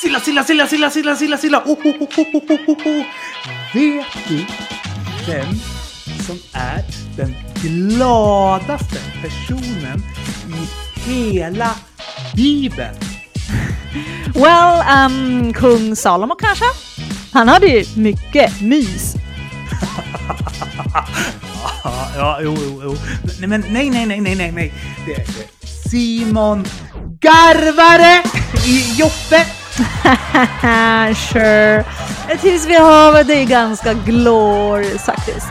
Silla, Silla, Silla, Silla, Silla, Silla, Silla! Oh, oh, oh, oh, oh, oh, oh. Vet du vem som är den gladaste personen i hela Bibeln? Well, um, kung Salomo kanske? Han hade ju mycket mys. Ja, jo, jo, jo. Nej, men nej, nej, nej, nej, nej, nej. Det är Simon Garvare i Joppe. sure. Tills vi har det är ganska glorious faktiskt.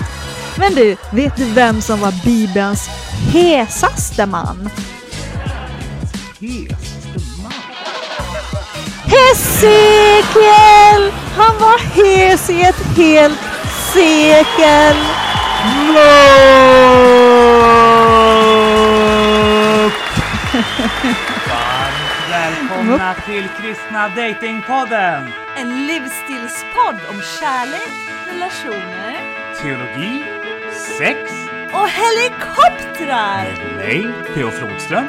Men du, vet du vem som var Bibelns hesaste man? Hesaste man. Hesekiel! Han var hes i ett helt sekel. Varmt välkomna till Kristna Datingpodden. En livsstilspodd om kärlek, relationer Teologi, sex, och helikoptrar. med mig, P.O. Flodström.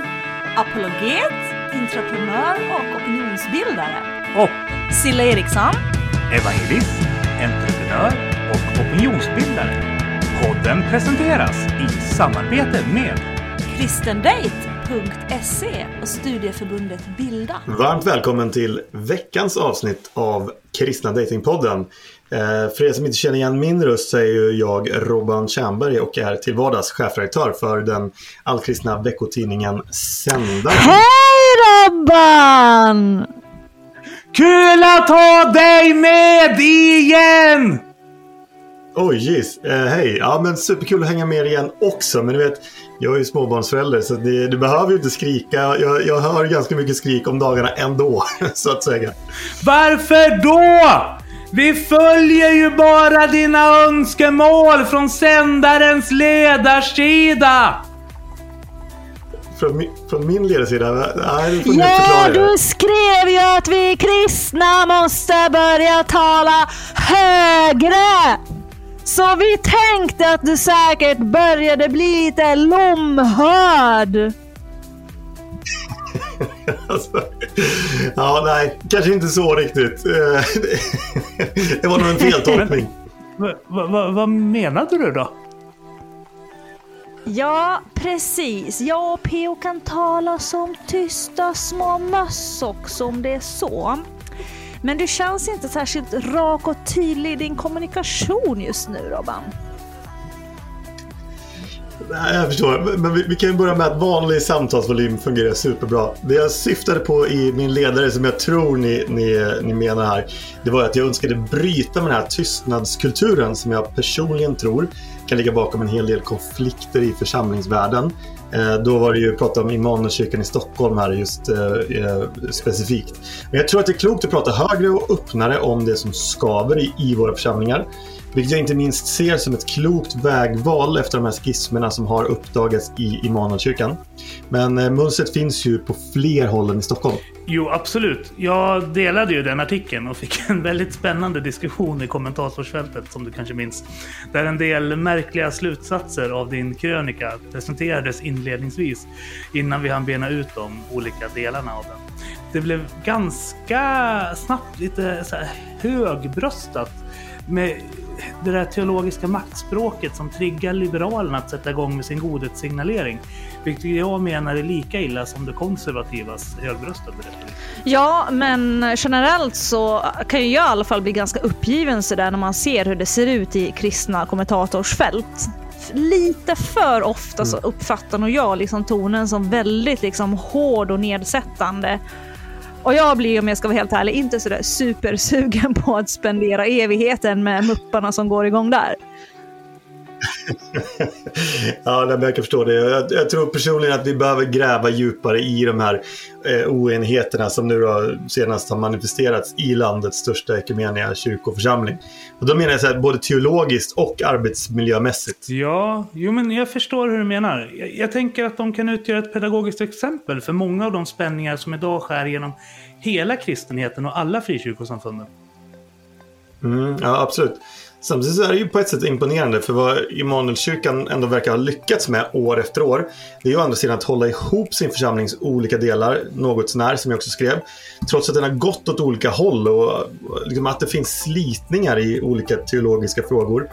Apologet, entreprenör och opinionsbildare. Och Silla Eriksson. evangelist, entreprenör och opinionsbildare. Podden presenteras i samarbete med kristendate.se och studieförbundet Bilda. Varmt välkommen till veckans avsnitt av Kristna Datingpodden. Eh, för er som inte känner igen min röst så är ju jag Robban Tjernberg och är till vardags chefredaktör för den allkristna veckotidningen Sändaren. Hej Robban! Kul att ha dig med igen! Oj, jeez. Eh, hej. Ja, men superkul att hänga med er igen också. Men du vet, jag är ju småbarnsförälder så det, du behöver ju inte skrika. Jag, jag hör ganska mycket skrik om dagarna ändå, så att säga. Varför då? Vi följer ju bara dina önskemål från sändarens ledarsida. Från, min- från min ledarsida? Nej, Ja, du skrev ju att vi kristna måste börja tala högre. Så vi tänkte att du säkert började bli lite lomhörd. Alltså, ja, nej, kanske inte så riktigt. Eh, Det var nog en feltolkning. Va, va, va, vad menade du då? Ja, precis. Jag och P.O. kan tala som tysta små möss också om det är så. Men du känns inte särskilt rak och tydlig i din kommunikation just nu, Robban. Nej, jag förstår. Men vi, vi kan ju börja med att vanlig samtalsvolym fungerar superbra. Det jag syftade på i min ledare, som jag tror ni, ni, ni menar här, det var att jag önskade bryta med den här tystnadskulturen som jag personligen tror kan ligga bakom en hel del konflikter i församlingsvärlden. Eh, då var det ju prata om Immanuelskyrkan i Stockholm här just eh, eh specifikt. Men jag tror att det är klokt att prata högre och öppnare om det som skaver i, i våra församlingar. Vilket jag inte minst ser som ett klokt vägval efter de här skismerna som har uppdagats i Immanuelskyrkan. Men eh, mönstret finns ju på fler håll än i Stockholm. Jo, absolut. Jag delade ju den artikeln och fick en väldigt spännande diskussion i kommentarsfältet som du kanske minns. Där en del märkliga slutsatser av din krönika presenterades inledningsvis innan vi hann bena ut de olika delarna av den. Det blev ganska snabbt lite så här högbröstat med det där teologiska maktspråket som triggar Liberalerna att sätta igång med sin godhetssignalering. Vilket jag menar är lika illa som det konservativas högbröstade retorik. Ja, men generellt så kan ju jag i alla fall bli ganska uppgiven sådär när man ser hur det ser ut i kristna kommentatorsfält. Lite för ofta så uppfattar nog jag liksom tonen som väldigt liksom hård och nedsättande. Och jag blir, om jag ska vara helt ärlig, inte sådär supersugen på att spendera evigheten med mupparna som går igång där. ja, jag kan förstå det. Jag, jag tror personligen att vi behöver gräva djupare i de här eh, oenigheterna som nu då senast har manifesterats i landets största ekumeniska kyrkoförsamling. Och då menar jag så här, både teologiskt och arbetsmiljömässigt. Ja, jo men jag förstår hur du menar. Jag, jag tänker att de kan utgöra ett pedagogiskt exempel för många av de spänningar som idag skär genom hela kristenheten och alla frikyrkosamfunden. Mm, ja, absolut. Samtidigt så är det ju på ett sätt imponerande för vad Immanuelskyrkan ändå verkar ha lyckats med år efter år. Det är ju å andra sidan att hålla ihop sin församlings olika delar något sånär som jag också skrev. Trots att den har gått åt olika håll och liksom att det finns slitningar i olika teologiska frågor.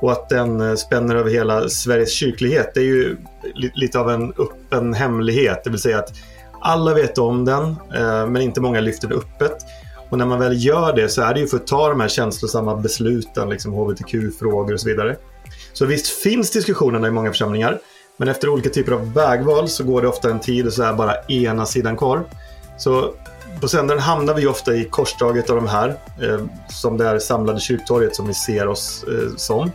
Och att den eh, spänner över hela Sveriges kyrklighet. Det är ju lite av en öppen hemlighet. Det vill säga att alla vet om den, eh, men inte många lyfter det öppet. Och när man väl gör det så är det ju för att ta de här känslosamma besluten, liksom hbtq-frågor och så vidare. Så visst finns diskussionerna i många församlingar, men efter olika typer av vägval så går det ofta en tid och så är bara ena sidan kvar. Så på sändaren hamnar vi ofta i korsdraget av de här, eh, som det är samlade kyrktorget som vi ser oss eh, som.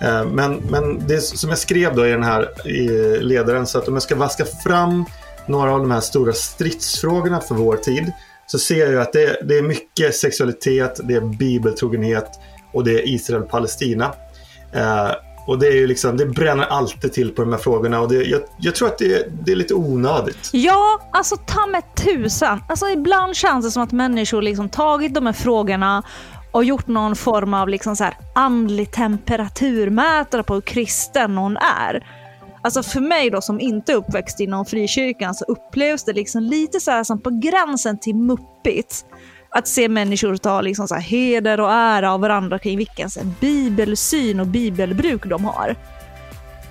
Eh, men, men det som jag skrev då i den här i ledaren, så att om jag ska vaska fram några av de här stora stridsfrågorna för vår tid så ser jag att det, det är mycket sexualitet, det är bibeltrogenhet och det är Israel-Palestina. Eh, och det, är ju liksom, det bränner alltid till på de här frågorna och det, jag, jag tror att det, det, är lite onödigt. Ja, alltså ta med tusan. Alltså ibland känns det som att människor liksom tagit de här frågorna och gjort någon form av liksom så här andlig temperaturmätare på hur kristen någon är. Alltså för mig då som inte är uppväxt inom frikyrkan så upplevs det liksom lite så här som på gränsen till muppigt. Att se människor ta liksom så här heder och ära av varandra kring vilken bibelsyn och bibelbruk de har.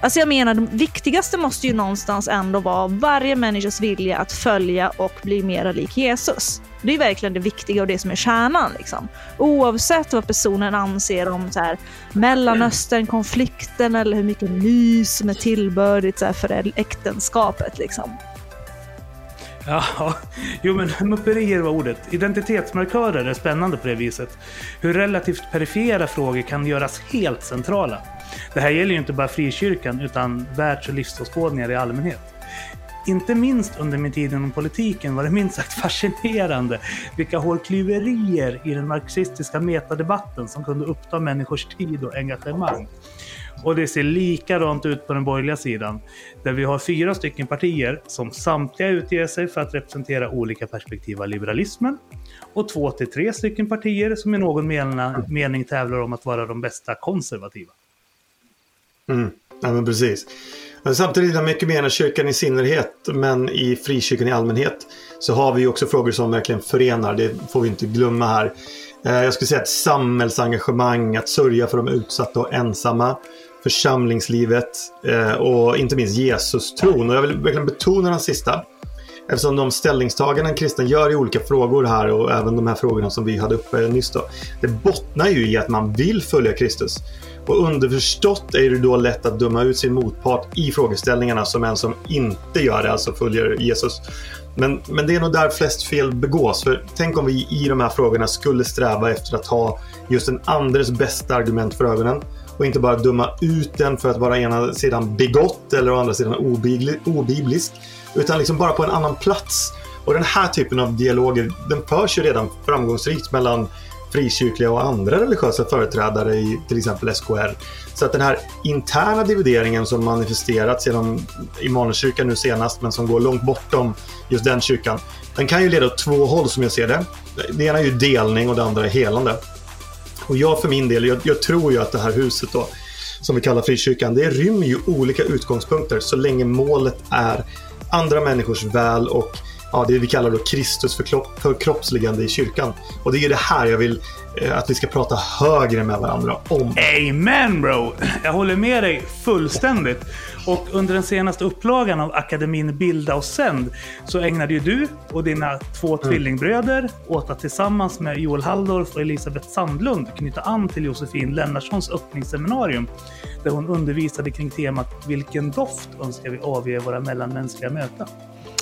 Alltså jag menar, det viktigaste måste ju någonstans ändå vara varje människas vilja att följa och bli mera lik Jesus. Det är verkligen det viktiga och det som är kärnan. Liksom. Oavsett vad personen anser om så här, Mellanöstern-konflikten eller hur mycket mys som är tillbörligt så här, för äktenskapet. Liksom. Ja, jo men mupperier var ordet. Identitetsmarkörer är spännande på det viset. Hur relativt perifera frågor kan göras helt centrala. Det här gäller ju inte bara frikyrkan utan världs och livsåskådningar i allmänhet. Inte minst under min tid inom politiken var det minst sagt fascinerande vilka hårklyverier i den marxistiska metadebatten som kunde uppta människors tid och engagemang. Och det ser likadant ut på den borgerliga sidan, där vi har fyra stycken partier som samtliga utger sig för att representera olika perspektiv av liberalismen och två till tre stycken partier som i någon mening tävlar om att vara de bästa konservativa. Mm. Ja, men precis. Men samtidigt inom mycket kyrkan i synnerhet, men i frikyrkan i allmänhet, så har vi också frågor som verkligen förenar. Det får vi inte glömma här. Eh, jag skulle säga ett samhällsengagemang, att sörja för de utsatta och ensamma, församlingslivet eh, och inte minst Jesus-tron. Och jag vill verkligen betona den sista. Eftersom de ställningstaganden kristen gör i olika frågor här och även de här frågorna som vi hade uppe nyss då. Det bottnar ju i att man vill följa Kristus. Och underförstått är det då lätt att döma ut sin motpart i frågeställningarna som en som inte gör det, alltså följer Jesus. Men, men det är nog där flest fel begås. För tänk om vi i de här frågorna skulle sträva efter att ha just den andres bästa argument för ögonen och inte bara döma ut den för att vara ena sidan bigott eller å andra sidan obiblisk. Utan liksom bara på en annan plats. Och den här typen av dialoger den förs ju redan framgångsrikt mellan frikyrkliga och andra religiösa företrädare i till exempel SKR. Så att den här interna divideringen som manifesterats genom Immanuelskyrkan nu senast, men som går långt bortom just den kyrkan, den kan ju leda åt två håll som jag ser det. Det ena är ju delning och det andra är helande. Och jag för min del, jag, jag tror ju att det här huset då, som vi kallar frikyrkan, det rymmer ju olika utgångspunkter så länge målet är andra människors väl och ja, det vi kallar då Kristus förkroppsligande i kyrkan. Och det är det här jag vill eh, att vi ska prata högre med varandra om. Amen bro! Jag håller med dig fullständigt. Och under den senaste upplagan av akademin Bilda och sänd så ägnade ju du och dina två mm. tvillingbröder åt att tillsammans med Joel Halldorf och Elisabeth Sandlund knyta an till Josefin Lennartssons öppningsseminarium där hon undervisade kring temat Vilken doft önskar vi avge våra mellanmänskliga möten?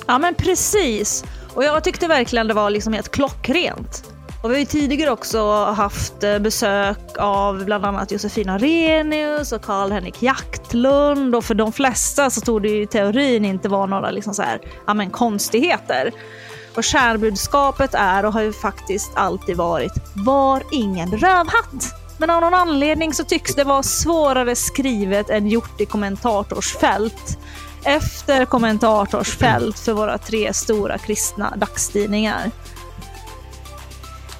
Ja men precis. Och jag tyckte verkligen det var liksom helt klockrent. Och vi har ju tidigare också haft eh, besök av bland annat Josefina Renius och Karl-Henrik Jaktlund och för de flesta så tog det ju i teorin inte vara några liksom så här, ja, men konstigheter. Och kärnbudskapet är och har ju faktiskt alltid varit, var ingen rövhatt. Men av någon anledning så tycks det vara svårare skrivet än gjort i kommentatorsfält efter kommentatorsfält för våra tre stora kristna dagstidningar.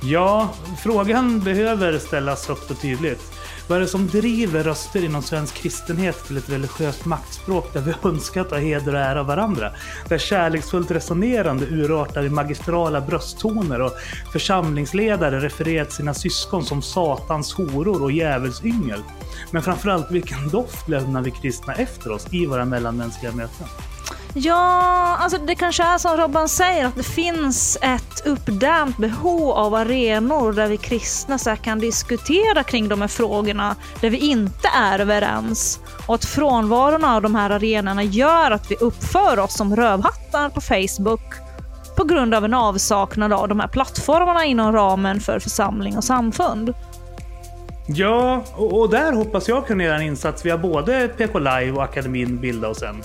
Ja, frågan behöver ställas högt och tydligt. Vad är det som driver röster inom svensk kristenhet till ett religiöst maktspråk där vi önskar ta heder och ära av varandra? Där kärleksfullt resonerande urartar i magistrala brösttoner och församlingsledare refererar till sina syskon som satans horor och djävulsyngel. Men framförallt, vilken doft lämnar vi kristna efter oss i våra mellanmänskliga möten? Ja, alltså det kanske är som Robban säger, att det finns ett uppdämt behov av arenor där vi kristna så kan diskutera kring de här frågorna, där vi inte är överens. Och att frånvaron av de här arenorna gör att vi uppför oss som rövhattar på Facebook på grund av en avsaknad av de här plattformarna inom ramen för församling och samfund. Ja, och, och där hoppas jag kunna göra en insats via både PK Live och akademin Bilda och sen.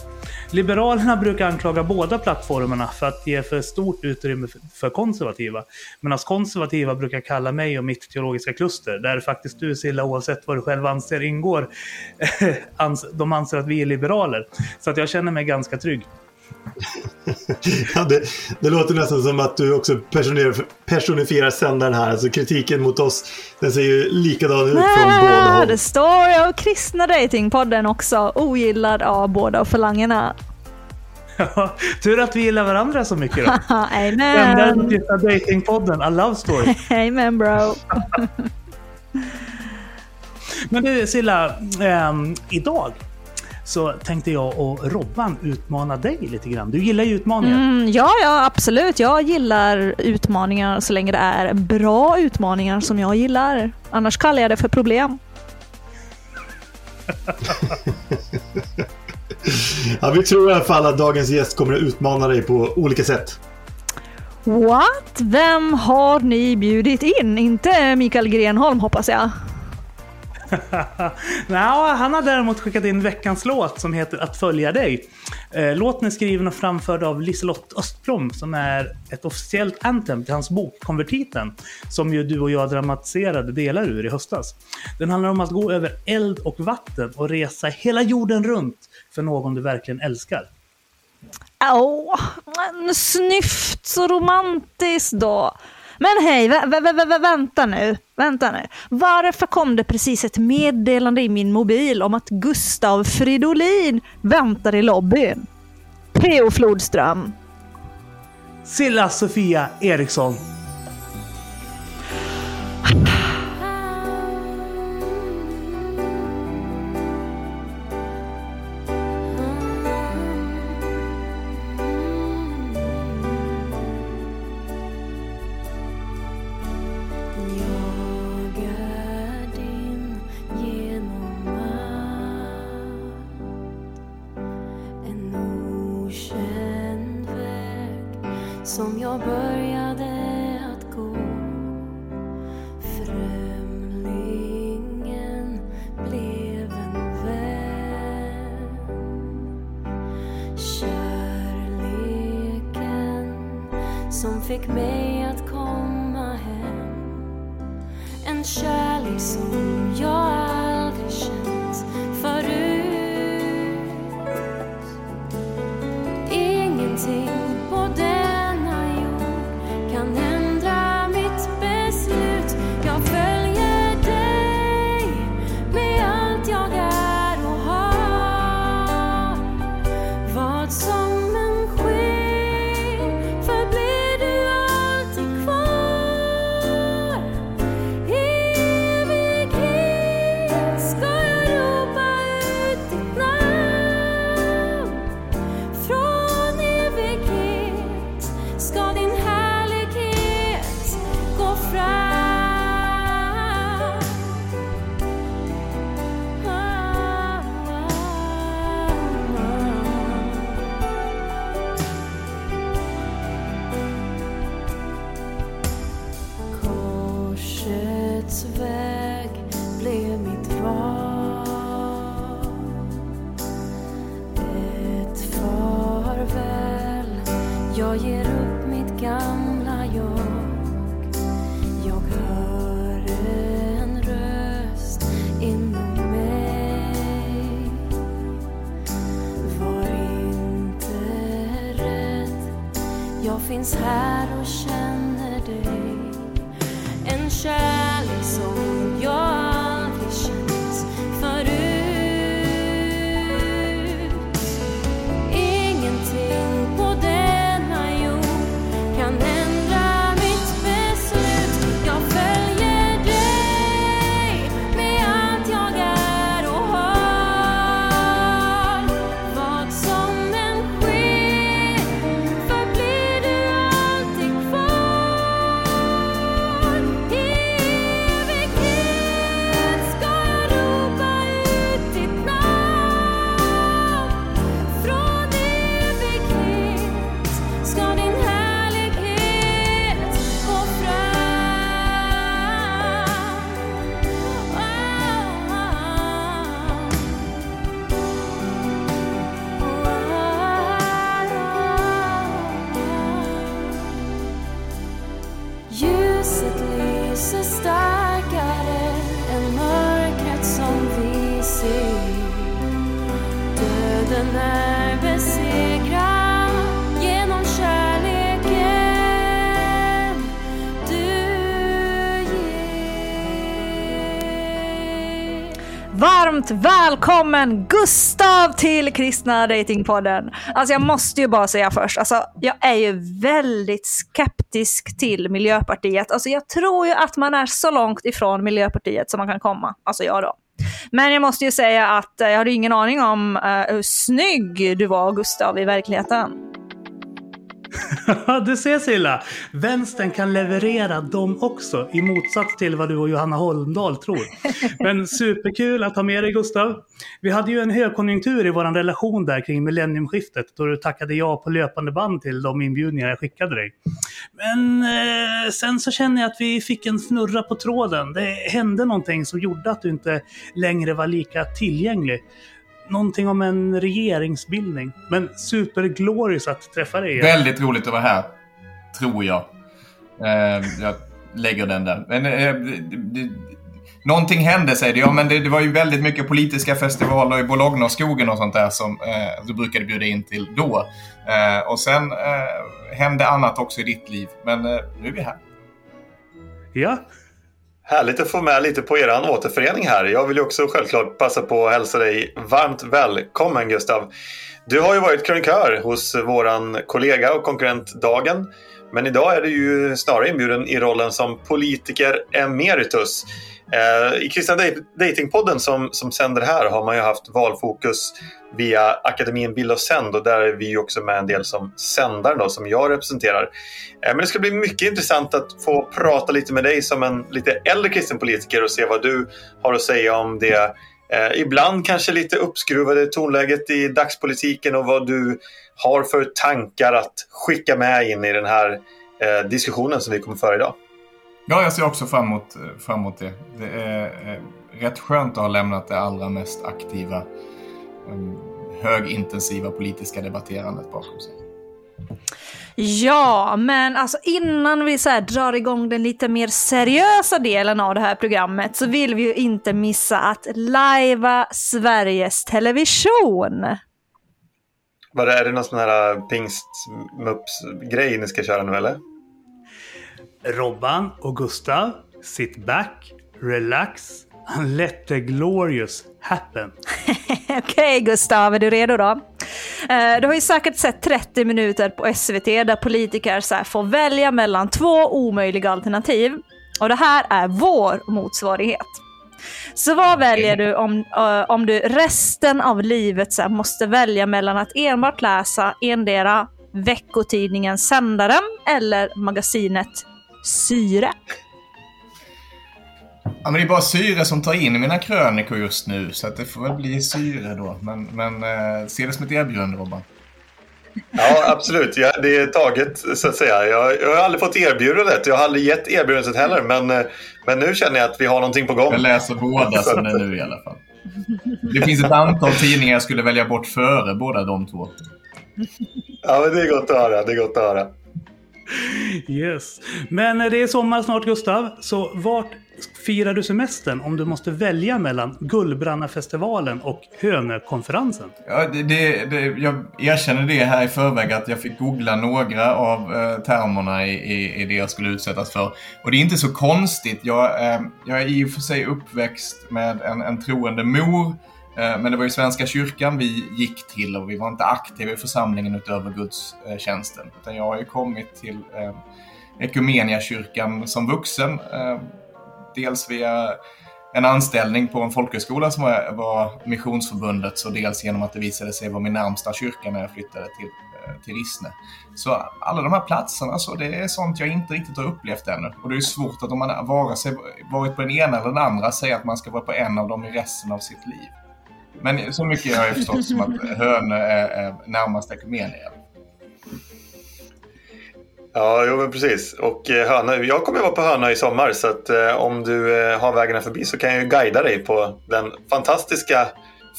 Liberalerna brukar anklaga båda plattformarna för att ge för stort utrymme för konservativa. Medan konservativa brukar kalla mig och mitt teologiska kluster, där faktiskt du Silla, oavsett vad du själv anser ingår, de anser att vi är liberaler. Så att jag känner mig ganska trygg. ja, det, det, låter nästan som att du också personifierar sändaren här. Alltså kritiken mot oss, den ser ju likadan ut från båda håll. Det står ju Kristna Datingpodden också, ogillad av båda falangerna. Ja, tur att vi gillar varandra så mycket då. Amen. Den där datingpodden, a love story. Amen bro. Men du Silla, ähm, idag så tänkte jag och Robban utmana dig lite grann. Du gillar ju utmaningar. Mm, ja, ja, absolut. Jag gillar utmaningar så länge det är bra utmaningar som jag gillar. Annars kallar jag det för problem. ja, vi tror i alla fall att dagens gäst kommer att utmana dig på olika sätt. What? Vem har ni bjudit in? Inte Mikael Grenholm hoppas jag? Nå, han har däremot skickat in veckans låt som heter Att följa dig. Eh, låten är skriven och framförd av Liselott Östblom som är ett officiellt anthem till hans bok Konvertiten som ju du och jag dramatiserade delar ur i höstas. Den handlar om att gå över eld och vatten och resa hela jorden runt för någon du verkligen älskar. Åh, oh, snyft så romantiskt då. Men hej, vä vä vänta nu. Vänta nu. Varför kom det precis ett meddelande i min mobil om att Gustav Fridolin väntar i lobbyn? P.O. Flodström. Silla Sofia Eriksson. Varmt välkommen Gustav till Kristna Datingpodden. Alltså jag måste ju bara säga först, alltså jag är ju väldigt skeptisk till Miljöpartiet. Alltså jag tror ju att man är så långt ifrån Miljöpartiet som man kan komma. Alltså jag då. Men jag måste ju säga att eh, jag hade ingen aning om eh, hur snygg du var Gustav i verkligheten du ser Silla, vänstern kan leverera dem också i motsats till vad du och Johanna Holmdahl tror. Men superkul att ha med dig Gustav. Vi hade ju en högkonjunktur i vår relation där kring millenniumskiftet då du tackade ja på löpande band till de inbjudningar jag skickade dig. Men eh, sen så känner jag att vi fick en snurra på tråden. Det hände någonting som gjorde att du inte längre var lika tillgänglig någonting om en regeringsbildning. Men superglorious att träffa dig igen. Väldigt roligt att vara här. Tror jag. Eh, jag lägger den där. Men, eh, det, det, någonting hände säger det. Ja, men det, det, var ju väldigt mycket politiska festivaler i Bologna-skogen och sånt där som eh, du brukade bjuda in till då. Eh, och sen eh, hände annat också i ditt liv. Men eh, nu är vi här. Ja, Härligt att få med lite på er återförening här. Jag vill ju också självklart passa på att hälsa dig varmt välkommen Gustav. Du har ju varit krönikör hos våran kollega och konkurrent Dagen. Men idag är du ju snarare inbjuden i rollen som politiker emeritus. Eh, I Kristna Datingpodden som, som sänder här har man ju haft valfokus via Akademin Bild och Sänd och där är vi också med en del som sändare då, som jag representerar. Eh, men det ska bli mycket intressant att få prata lite med dig som en lite äldre kristen politiker och se vad du har att säga om det eh, ibland kanske lite uppskruvade tonläget i dagspolitiken och vad du har för tankar att skicka med in i den här eh, diskussionen som vi kommer föra idag. Ja, jag ser också fram emot, fram emot det. Det är eh, rätt skönt att ha lämnat det allra mest aktiva, eh, högintensiva politiska debatterandet bakom sig. Ja, men alltså innan vi så drar igång den lite mer seriösa delen av det här programmet så vill vi ju inte missa att lajva Sveriges Television. Vad är det någon sån här pingstmups-grej ni ska köra nu eller? Robban och Gustav, sit back, relax and let the glorious happen. Okej okay, Gustav, är du redo då? Eh, du har ju säkert sett 30 minuter på SVT där politiker så får välja mellan två omöjliga alternativ. Och det här är vår motsvarighet. Så vad väljer du om, uh, om du resten av livet så måste välja mellan att enbart läsa endera veckotidningen Sändaren eller magasinet syre. Ja, men det är bara syre som tar in i mina krönikor just nu, så att det får väl bli syre då. Men, men eh, se det som ett erbjudande, Robban. Ja, absolut. Ja, det är taget, så att säga. Jag, jag har aldrig fått erbjudandet. Jag har aldrig gett erbjudandet heller. Men, eh, men nu känner jag att vi har någonting på gång. Jag läser båda som det är nu i alla fall. Det finns ett antal tidningar jag skulle välja bort före båda de två. Ja, men det är gott att höra. Det är gott att höra. Yes. Men det är sommar snart Gustav, så vart firar du semestern om du måste välja mellan Gullbrannafestivalen och Hönökonferensen? Ja, det, det, jag erkänner det här i förväg att jag fick googla några av eh, termerna i, i, i, det jag skulle utsättas för. Och det är inte så konstigt. Jag, eh, jag är i och för sig uppväxt med en, en troende mor Eh, men det var ju Svenska kyrkan vi gick till och vi var inte aktiva i församlingen utöver gudstjänsten. Eh, Utan jag har ju kommit till eh, kyrkan som vuxen. Dels via en anställning på en folkhögskola som var, var Missionsförbundets och dels genom att det visade sig vara min närmsta kyrka när jag flyttade till, till Rissne. Så alla de här platserna, så det är sånt jag inte riktigt har upplevt ännu. Och det är svårt att om man vare sig varit på den ena eller den andra säga att man ska vara på en av dem i resten av sitt liv. Men så mycket har jag förstått som att Hönö är, är närmast Ekumenia. Ja, jo men precis. Och eh, Hönö, jag kommer vara på Hönö i sommar så att eh, om du eh, har vägarna förbi så kan jag ju guida dig på den fantastiska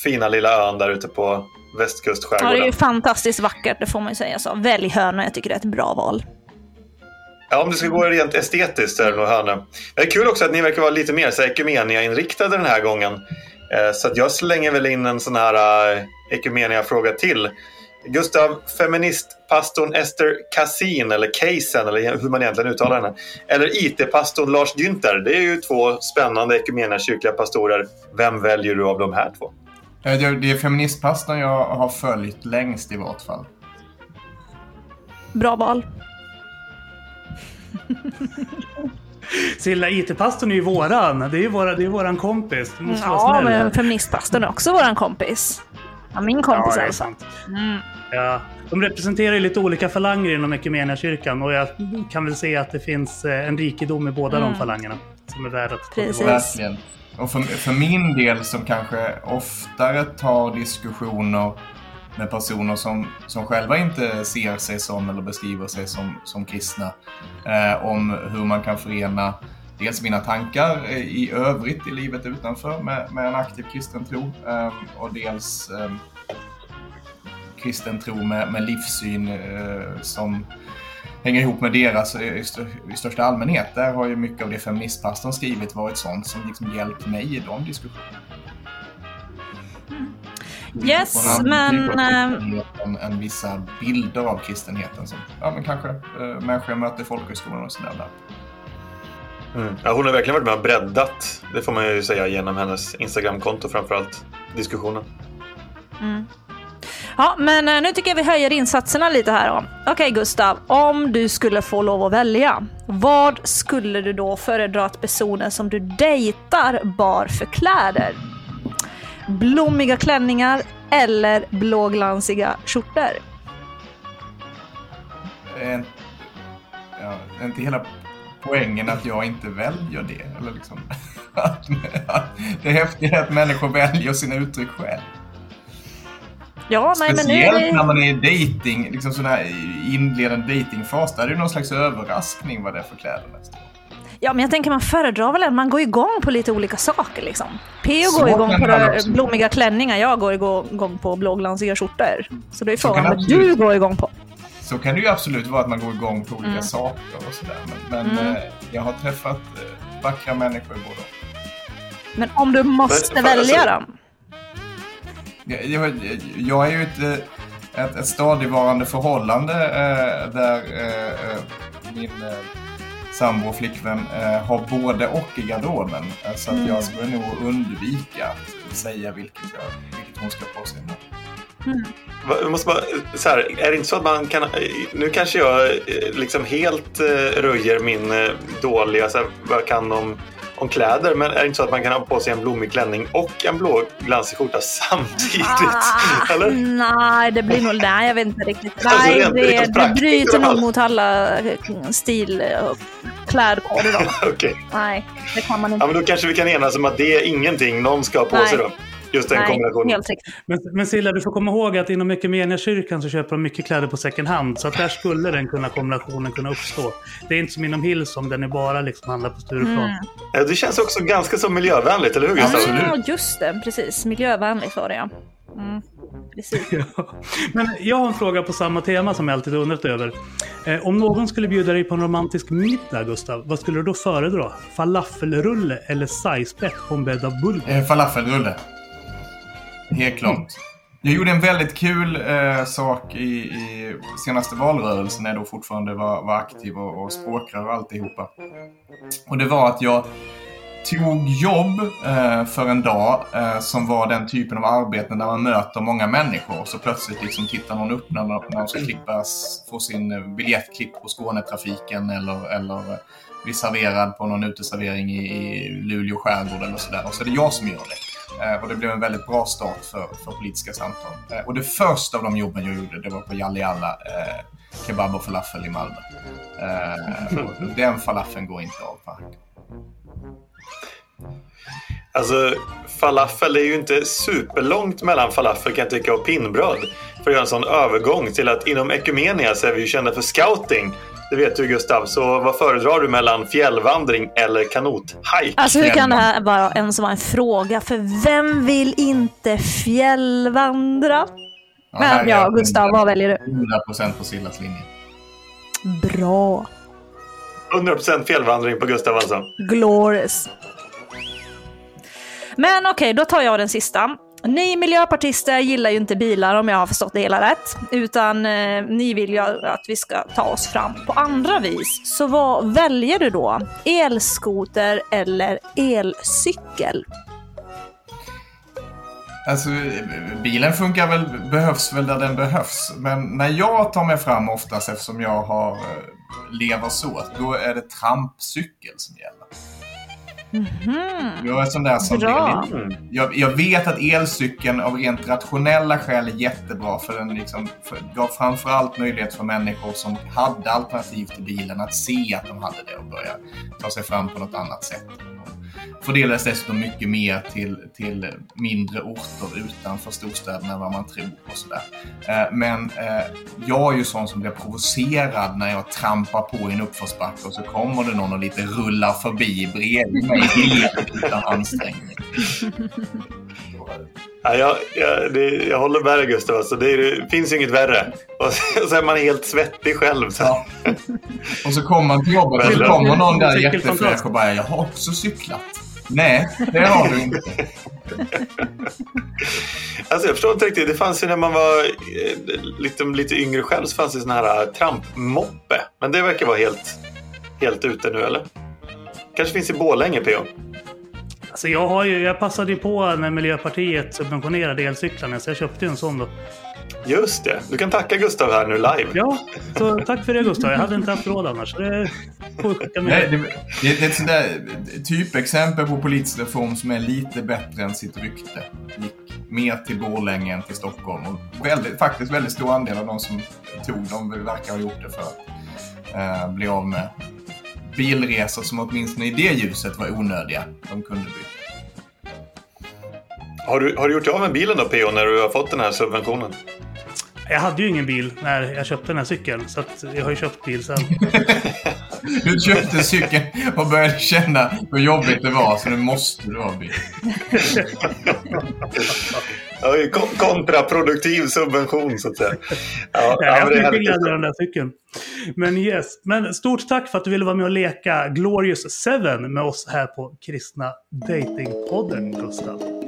fina lilla ön där ute på västkustskärgården. Ja, det är ju fantastiskt vackert, det får man ju säga så. Välj Hönö, jag tycker det är ett bra val. Ja, om det ska gå rent estetiskt så är det nog Hönö. Det är kul också att ni verkar vara lite mer Ekumenia-inriktade den här gången. Eh, så jag slänger väl in en sån här uh, Ekumenia-fråga till. Gustav, feministpastorn Ester Kassin, eller Keisen, eller hur man egentligen uttalar henne. Eller IT-pastorn Lars Günther. Det är ju två spännande kyrkliga pastorer. Vem väljer du av de här två? Eh, det är feministpastorn jag har följt längst i vart fall. Bra val. Silla, IT-pastorn är ju våran. Det är ju våra, det är våran kompis. Du måste vara Ja, snäll. men feministpastorn är också våran kompis. Ja, min kompis Ja, alltså. sant. Mm. Ja, de representerar ju lite olika falanger inom Equmeniakyrkan och jag kan väl se att det finns eh, en rikedom i båda de falangerna som är värd att ta Precis. Verkligen. Och för, för min del som kanske oftare tar diskussioner med personer som, som själva inte ser sig som eller beskriver sig som, som kristna. Eh, om hur man kan förena dels mina tankar i övrigt i livet utanför med, med en aktiv kristen tro eh, och dels eh, kristen tro med, med livssyn eh, som hänger ihop med deras eh, i, i största allmänhet. Där har ju mycket av det feministpastorn skrivit varit sånt som liksom hjälpt mig i de diskussionerna. Yes, en men... av eh, än vissa bilder av kristenheten som ja, men kanske äh, människor jag möter i folkhögskolan och sådär. där. Mm. Ja, hon har verkligen varit med och breddat, det får man ju säga, genom hennes Instagramkonto framförallt, diskussionen. Ja, men eh, nu tycker jag vi höjer insatserna lite här då. Okej Gustav, om du skulle få lov att välja, vad skulle du då föredra att personen som du dejtar bar för kläder? Blommiga klänningar eller blåglansiga skjortor? Är, ja, är inte hela poängen att jag inte väljer det? Eller liksom, att, att det häftiga är att människor väljer sina uttryck själv. Ja, nej men nu Speciellt är när man är i dating, liksom sån här inledande datingfas, där är det någon slags överraskning vad det är för kläder nästan. Ja, men jag tänker man föredrar väl en, man går igång på lite olika saker liksom. Så går igång på det blommiga klänningar, jag går igång på blåglansiga skjortor. Så det är frågan vad du går igång på. Så kan det ju absolut vara att man går igång på olika Mm. saker och sådär. Men, men Mm. eh, jag har träffat eh, vackra människor och. Men om du måste Men, välja alltså- då? Jag, jag, jag är ju ett, eh, ett, ett stadigvarande förhållande eh, där eh, min eh, sambo och flickvän eh, har både och i garderoben. Eh, så att Mm. jag skulle nog undvika att säga vilket, jag, vilket hon ska på sig. Va- Jag måste bara, så här, är det inte så att man kan... Nu kanske jag eh, liksom helt eh, röjer min eh, dåliga, så här, vad jag kan om, om kläder. Men är det inte så att man kan ha på sig en blommig klänning och en blå glansig skjorta samtidigt? Ah, Eller? nej, det blir nog... Nej, jag vet inte riktigt. Alltså, Nej, rent- det, det i bryter nog mot alla eh, stil och klädkoder. Okej. Nej, det kan man inte. Ja, men då kanske vi kan enas om att det är ingenting någon ska ha på Nej. sig då. Just den Nej, kombinationen. Men, men Silla, du får komma ihåg att inom Equmeniakyrkan så köper de mycket kläder på second hand. Så att där skulle den kunna, kombinationen kunna uppstå. Det är inte som inom Hillsong där ni bara liksom handlar på Stureplan. Mm. Det känns också ganska så miljövänligt, eller hur Gustav? Ja, just det. Precis. Miljövänligt var det ja. Mm. Men jag har en fråga på samma tema som jag alltid undrat över. Eh, om någon skulle bjuda dig på en romantisk middag, Gustav, vad skulle du då föredra? Falafelrulle eller sajspett på en bädd av bulgur? Eh, falafelrulle. Helt klart. Jag gjorde en väldigt kul eh, sak i, i senaste valrörelsen när jag då fortfarande var, var aktiv och, och språkrör och alltihopa. Och det var att jag tog jobb eh, för en dag eh, som var den typen av arbeten där man möter många människor och så plötsligt liksom tittar någon upp när, de- när de ska klippas, få sin eh, biljett klippt på Skånetrafiken eller, eller bli serverad på någon uteservering i, i Luleå skärgård eller sådär. Och så är det jag som gör det. Eh, och det blev en väldigt bra start för, för politiska samtal. Eh, och det första av de jobben jag gjorde, det var på Jalli Alla, eh, kebab och falafel i Malmö. Och den falafeln går inte av på. Alltså, falafel är ju inte superlångt mellan falafel kan jag tycka och pinnbröd. För att göra en sån övergång till att inom Ekumenia så är vi ju kända för scouting. Det vet du Gustav. Så vad föredrar du mellan fjällvandring eller kanothajk? Alltså hur kan det här vara ens vara en fråga? För vem vill inte fjällvandra? Men här är ja, Gustav, vad väljer du? 100% på Sillas linje. Bra. 100% fjällvandring på Gustav alltså. Glorious. Men okej, då tar jag den sista. Ni miljöpartister gillar ju inte bilar om jag har förstått det hela rätt. Utan eh, ni vill ju att vi ska ta oss fram på andra vis. Så vad väljer du då? Elskoter eller elcykel? Alltså, bilen funkar väl, behövs väl där den behövs. Men när jag tar mig fram oftast, eftersom jag har eh, lever så, då är det trampcykel som gäller. Mhm. Jag är sån där som Bra. vill- jag, jag vet att elcykeln av rent rationella skäl är jättebra för den liksom, för, gav framförallt möjlighet för människor som hade alternativ till bilen att se att de hade det och börja ta sig fram på något annat sätt. Fördelades dessutom mycket mer till, till mindre orter utanför storstäderna än vad man tror och sådär. Eh, men eh, jag är ju sån som blir provocerad när jag trampar på i en uppförsbacke och så kommer det någon och lite rullar förbi bredvid mig helt utan ansträngning. Ja, jag, jag, det, jag håller med dig Gustav. Alltså, det, det finns ju inget värre. Och så, så är man helt svettig själv. Så. Ja. Och så kommer man till jobbet och så kommer någon där jättefräsch och bara “Jag har också cyklat”. Nej, det har du inte. Alltså, jag förstår inte riktigt. Det fanns ju när man var eh, lite, lite yngre själv så fanns det sån här eh, trampmoppe. Men det verkar vara helt, helt ute nu eller? Kanske finns i Borlänge PO. Alltså jag, har ju, jag passade ju på när Miljöpartiet subventionerade elcyklarna, så jag köpte ju en sån då. Just det. Du kan tacka Gustav här nu live. Ja, så tack för det Gustav. Jag hade inte haft råd annars. Det Nej, det, det, det är ett sånt där typexempel på politisk reform som är lite bättre än sitt rykte. Gick mer till Borlänge än till Stockholm. Och väldigt, faktiskt väldigt stor andel av de som tog dem verkar ha gjort det för att eh, bli av med bilresor som åtminstone i det ljuset var onödiga. De kunde byta. Har du, har du gjort av med bilen då PO när du har fått den här subventionen? Jag hade ju ingen bil när jag köpte den här cykeln, så att jag har ju köpt bil sen. Du köpte cykeln och började känna hur jobbigt det var så nu måste du ha bil. Ja, kontraproduktiv subvention så att säga. Ja, Nej, ja, jag härligt. glädje av den där cykeln. Men yes. Men stort tack för att du ville vara med och leka Glorious 7 med oss här på Kristna Datingpodden, Gustav.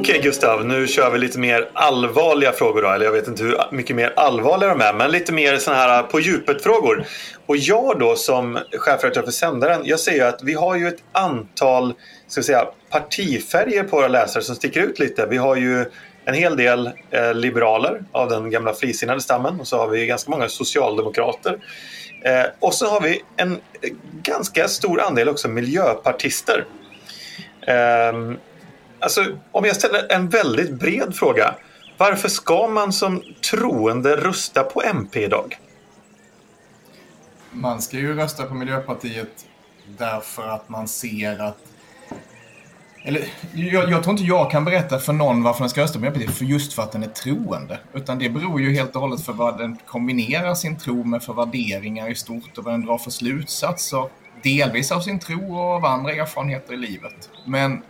Okej Gustav, nu kör vi lite mer allvarliga frågor då. Eller jag vet inte hur mycket mer allvarliga de är, men lite mer sådana här på djupet-frågor. Och jag då som chefredaktör för sändaren, jag säger att vi har ju ett antal ska vi säga, partifärger på våra läsare som sticker ut lite. Vi har ju en hel del eh, liberaler av den gamla frisinnade stammen och så har vi ganska många socialdemokrater. Eh, och så har vi en ganska stor andel också miljöpartister. Eh, Alltså, om jag ställer en väldigt bred fråga. Varför ska man som troende rösta på MP idag? Man ska ju rösta på Miljöpartiet därför att man ser att... Eller, jag, jag tror inte jag kan berätta för någon varför den ska rösta på Miljöpartiet för just för att den är troende. Utan det beror ju helt och hållet för vad den kombinerar sin tro med för värderingar i stort och vad den drar för slutsatser. Delvis av sin tro och av andra erfarenheter i livet. Men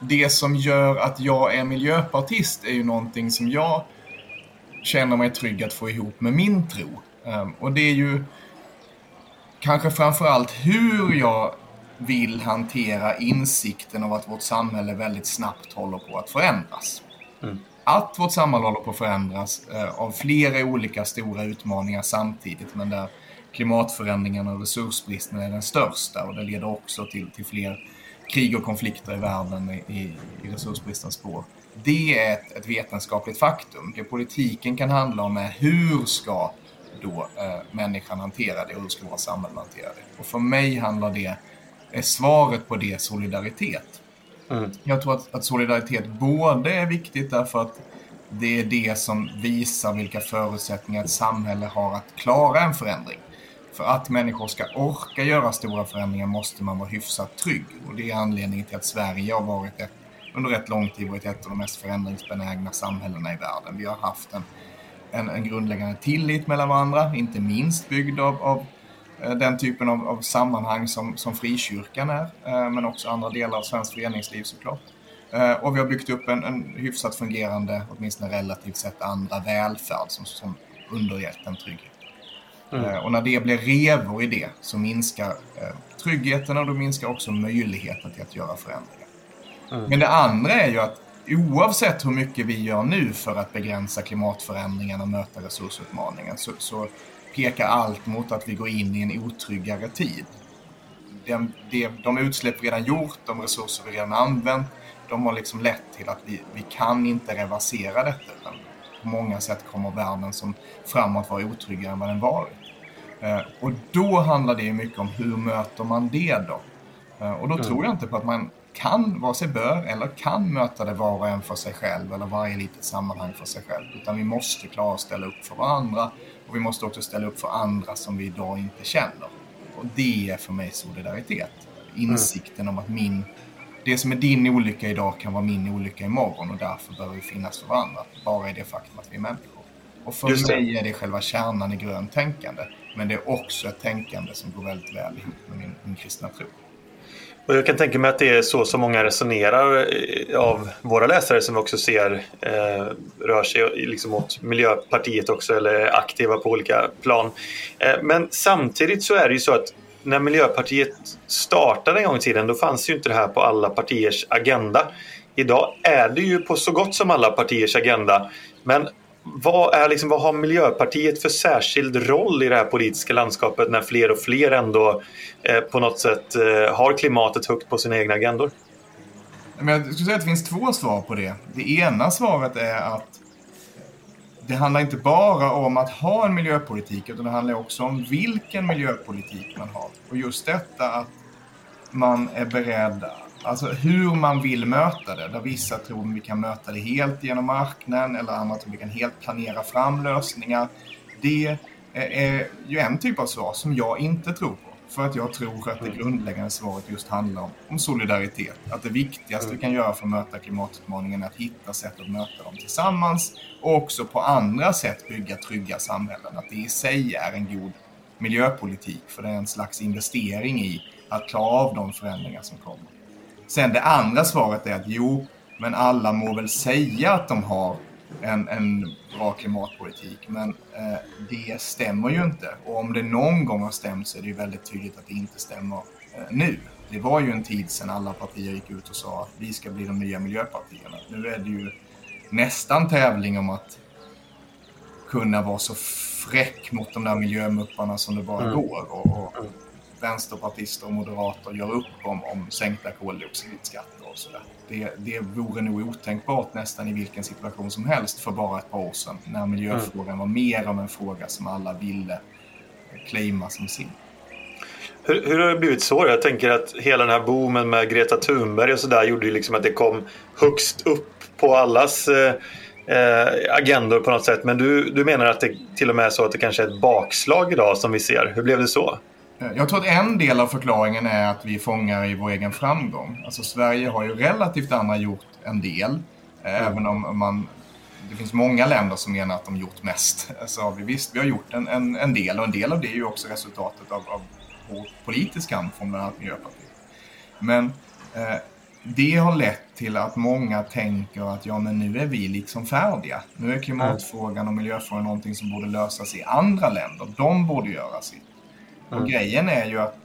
det som gör att jag är miljöpartist är ju någonting som jag känner mig trygg att få ihop med min tro. Ehm, och det är ju kanske framförallt hur jag vill hantera insikten av att vårt samhälle väldigt snabbt håller på att förändras. Att vårt samhälle håller på att förändras eh, av flera olika stora utmaningar samtidigt, men där klimatförändringarna och resursbristen är den största och det leder också till, till fler krig och konflikter i världen i, i, i resursbristens spår. Det är ett, ett vetenskapligt faktum. Det politiken kan handla om är hur ska då eh, människan hantera det och hur ska våra samhällen hantera det? Och för mig handlar det, är svaret på det solidaritet. Jag tror att, att solidaritet både är viktigt därför att det är det som visar vilka förutsättningar ett samhälle har att klara en förändring. För att människor ska orka göra stora förändringar måste man vara hyfsat trygg. Och det är anledningen till att Sverige har varit ett, under rätt lång tid varit ett av de mest förändringsbenägna samhällena i världen. Vi har haft en, en, en grundläggande tillit mellan varandra, inte minst byggd av, av eh, den typen av, av sammanhang som, som frikyrkan är, eh, men också andra delar av svenskt föreningsliv såklart. Eh, och vi har byggt upp en, en hyfsat fungerande, åtminstone relativt sett, andra välfärd som, som undergett en trygghet. Mm. Och när det blir revor i det så minskar tryggheten och då minskar också möjligheten till att göra förändringar. Mm. Men det andra är ju att oavsett hur mycket vi gör nu för att begränsa klimatförändringarna och möta resursutmaningen så, så pekar allt mot att vi går in i en otryggare tid. De, de, de utsläpp vi redan gjort, de resurser vi redan använt, de har liksom lett till att vi, vi kan inte reversera detta. Utan på många sätt kommer världen som framåt vara otryggare än vad den varit. Eh, och då handlar det mycket om hur möter man det då? Eh, och då mm. tror jag inte på att man kan, vare sig bör eller kan möta det var och en för sig själv eller varje litet sammanhang för sig själv. Utan vi måste klara att ställa upp för varandra och vi måste också ställa upp för andra som vi idag inte känner. Och det är för mig solidaritet. Insikten mm. om att min, det som är din olycka idag kan vara min olycka imorgon och därför behöver vi finnas för varandra. Bara i det faktum att vi är människor. Och för mig är det själva kärnan i grönt tänkande. Men det är också ett tänkande som går väldigt väl ihop med min, min kristna tro. Och jag kan tänka mig att det är så som många resonerar eh, av våra läsare som vi också ser eh, rör sig liksom mot Miljöpartiet också eller är aktiva på olika plan. Eh, men samtidigt så är det ju så att när Miljöpartiet startade en gång i tiden då fanns ju inte det här på alla partiers agenda. Idag är det ju på så gott som alla partiers agenda. Men vad, är liksom, vad har Miljöpartiet för särskild roll i det här politiska landskapet när fler och fler ändå eh, på något sätt eh, har klimatet högt på sina egna agendor? Men jag skulle säga att det finns två svar på det. Det ena svaret är att det handlar inte bara om att ha en miljöpolitik utan det handlar också om vilken miljöpolitik man har. Och just detta att man är beredd Alltså hur man vill möta det. Där vissa tror att vi kan möta det helt genom marknaden eller andra tror att vi kan helt planera fram lösningar. Det är ju en typ av svar som jag inte tror på. För att jag tror att det grundläggande svaret just handlar om, om solidaritet. Att det viktigaste vi kan göra för att möta klimatutmaningen är att hitta sätt att möta dem tillsammans och också på andra sätt bygga trygga samhällen. Att det i sig är en god miljöpolitik för det är en slags investering i att klara av de förändringar som kommer. Sen det andra svaret är att jo, men alla må väl säga att de har en, en bra klimatpolitik. Men eh, det stämmer ju inte. Och om det någon gång har stämt så är det ju väldigt tydligt att det inte stämmer eh, nu. Det var ju en tid sedan alla partier gick ut och sa att vi ska bli de nya miljöpartierna. Nu är det ju nästan tävling om att kunna vara så fräck mot de där miljömupparna som det bara mm. går. Och, och, vänsterpartister och moderater gör upp om, om sänkta koldioxidskatter och sådär. Det, det vore nog otänkbart nästan i vilken situation som helst för bara ett par år sedan när miljöfrågan mm. var mer av en fråga som alla ville claima som sin. Hur, hur, har det blivit så? Jag tänker att hela den här boomen med Greta Thunberg och sådär gjorde ju liksom att det kom högst upp på allas eh, eh, agendor på något sätt. Men du, du menar att det till och med är så att det kanske är ett bakslag idag som vi ser. Hur blev det så? Eh, jag tror att en del av förklaringen är att vi fångar i vår egen framgång. Alltså Sverige har ju relativt andra gjort en del. Eh, mm. Även om man, det finns många länder som menar att de gjort mest. Så har vi, visst, vi har gjort en, en, en del och en del av det är ju också resultatet av, av politiska kamp från bland annat Miljöpartiet. Men eh, det har lett till att många tänker att ja, men nu är vi liksom färdiga. Nu är klimatfrågan och miljöfrågan någonting som borde lösas i andra länder. De borde göra sitt. Och mm. grejen är ju att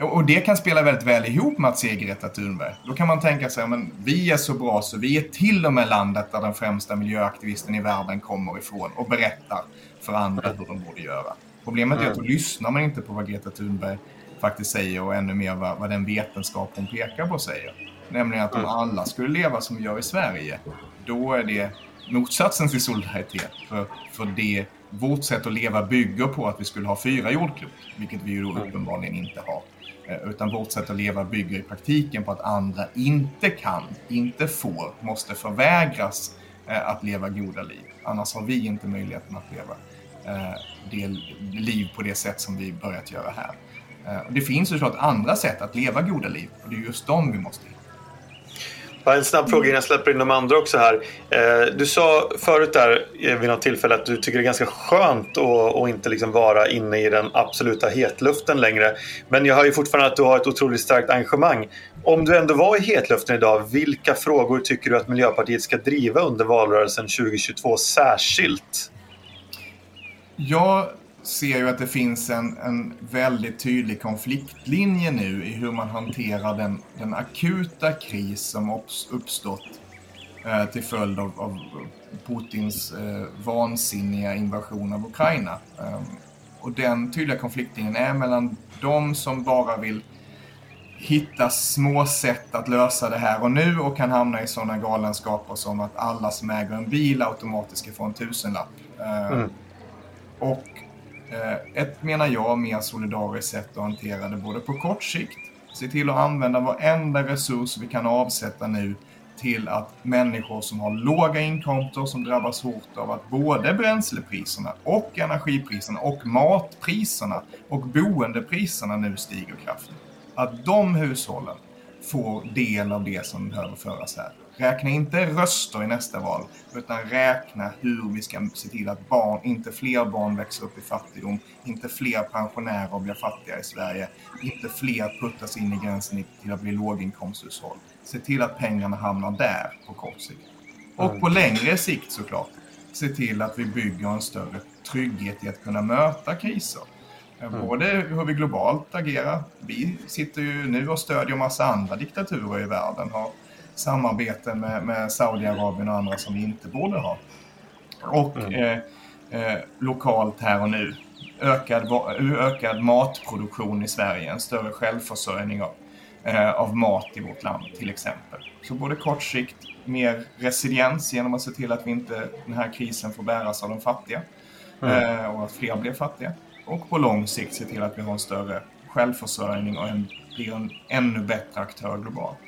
och det kan spela väldigt väl ihop med att se Greta Thunberg. Då kan man tänka sig att vi är så bra så vi är till och med landet där den främsta miljöaktivisten i världen kommer ifrån och berättar för andra hur de borde göra. Problemet är att då lyssnar man inte på vad Greta Thunberg faktiskt säger och ännu mer vad, vad den vetenskap hon pekar på säger. Nämligen att om alla skulle leva som vi gör i Sverige, då är det motsatsen till solidaritet. För, för det vårt sätt att leva bygger på att vi skulle ha fyra jordklot, vilket vi ju då uppenbarligen inte har. Eh, utan vårt sätt att leva bygger i praktiken på att andra inte kan, inte får, måste förvägras eh, att leva goda liv. Annars har vi inte möjligheten att leva eh, det liv på det sätt som vi börjat göra här. Det finns ju såklart andra sätt att leva goda liv och det är just dem vi måste hitta. En snabb fråga innan jag släpper in de andra också här. Eh, du sa förut där eh, vid något tillfälle att du tycker det är ganska skönt att inte liksom vara inne i den absoluta hetluften längre. Men jag hör ju fortfarande att du har ett otroligt starkt engagemang. Om du ändå var i hetluften idag, vilka frågor tycker du att Miljöpartiet ska driva under valrörelsen 2022 särskilt? Jag ser ju att det finns en, en väldigt tydlig konfliktlinje nu i hur man hanterar den, den akuta kris som uppstått eh, till följd av, av Putins eh, vansinniga invasion av Ukraina. Eh, och den tydliga konfliktlinjen är mellan de som bara vill hitta små sätt att lösa det här och nu och kan hamna i sådana galenskaper som att alla som äger en bil automatiskt ska få en tusenlapp. Eh, mm. Och Eh, ett, menar jag, mer solidariskt sätt att hantera det både på kort sikt, se till att använda varenda resurs vi kan avsätta nu till att människor som har låga inkomster som drabbas hårt av att både bränslepriserna och energipriserna och matpriserna och boendepriserna nu stiger kraftigt att de hushållen får del av det som behöver föras här. Räkna inte röster i nästa val, utan räkna hur vi ska se till att barn, inte fler barn växer upp i fattigdom, inte fler pensionärer blir fattiga i Sverige, inte fler puttas in i gränsen till att bli låginkomsthushåll. Se till att pengarna hamnar där på kort sikt. Och på längre sikt såklart, se till att vi bygger en större trygghet i att kunna möta kriser. Mm. Både hur vi globalt agerar. Vi sitter ju nu och stödjer massa andra diktaturer i världen. Har samarbete med, med Saudiarabien och andra som vi inte borde ha. Och mm. eh, eh, lokalt här och nu. Ökad, ökad matproduktion i Sverige, en större självförsörjning av, eh, av mat i vårt land till exempel. Så både kort sikt, mer resiliens genom att se till att vi inte, den här krisen får bäras av de fattiga. Mm. Eh, och att fler blir fattiga och på lång sikt se till att vi har en större självförsörjning och en, blir en ännu bättre aktör globalt.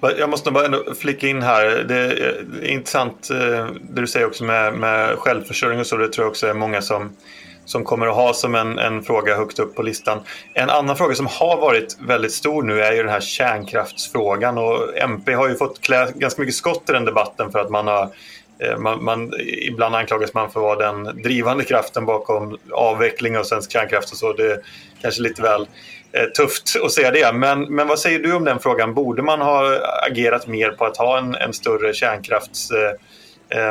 Jag måste bara ändå flika in här. Det är eh, intressant eh, det du säger också med, med självförsörjning och så. Det tror jag också är många som, som kommer att ha som en, en fråga högt upp på listan. En annan fråga som har varit väldigt stor nu är ju den här kärnkraftsfrågan och MP har ju fått klä ganska mycket skott i den debatten för att man har eh, man, man, ibland anklagas man för att vara den drivande kraften bakom avveckling av svensk kärnkraft och så. Det är kanske lite väl Eh, tufft att säga det. Men, men vad säger du om den frågan? Borde man ha agerat mer på att ha en, en större kärnkrafts... Eh, eh,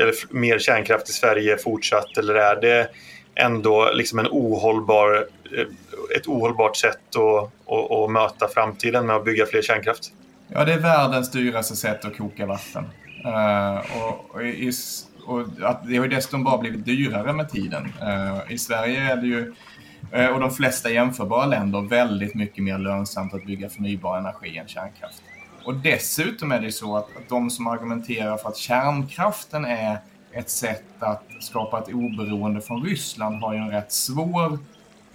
eller mer kärnkraft i Sverige fortsatt? Eller är det ändå liksom en ohållbar, eh, ett ohållbart sätt att, att, att möta framtiden med att bygga fler kärnkraft? Ja, det är världens dyraste sätt att koka vatten. Uh, och, och, i, och, att det har ju dessutom bara blivit dyrare med tiden. Uh, I Sverige är det ju, Eh, och de flesta jämförbara länder, väldigt mycket mer lönsamt att bygga förnybar energi än kärnkraft. Och dessutom är det så att, att de som argumenterar för att kärnkraften är ett sätt att skapa ett oberoende från Ryssland har ju en rätt svår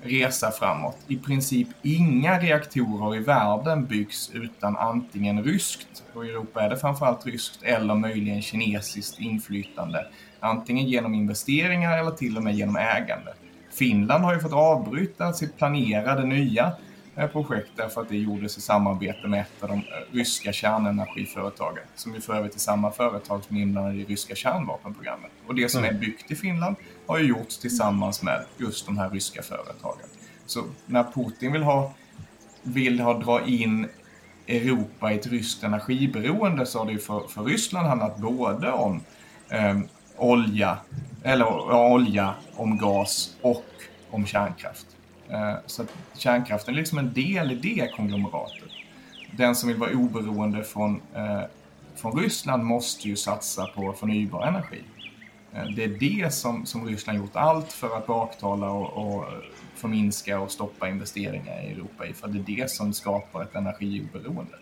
resa framåt. I princip inga reaktorer i världen byggs utan antingen ryskt, och i Europa är det framförallt ryskt, eller möjligen kinesiskt inflytande. Antingen genom investeringar eller till och med genom ägande. Finland har ju fått avbryta sitt planerade nya eh, projekt därför att det gjordes i samarbete med ett av de eh, ryska kärnenergiföretagen som ju för övrigt är samma företag som är inblandade i ryska kärnvapenprogrammet. Och det som är mm. byggt i Finland har ju gjorts tillsammans med just de här ryska företagen. Så när Putin vill ha, vill ha dra in Europa i ett ryskt energiberoende så har det ju för, för Ryssland handlat både om eh, olja, eller olja, om gas och om kärnkraft. Eh, så kärnkraften är liksom en del i det konglomeratet. Den som vill vara oberoende från, eh, från Ryssland måste ju satsa på förnybar energi. Eh, det är det som, som Ryssland gjort allt för att baktala och, och förminska och stoppa investeringar i Europa i. För det är det som skapar ett energioberoende.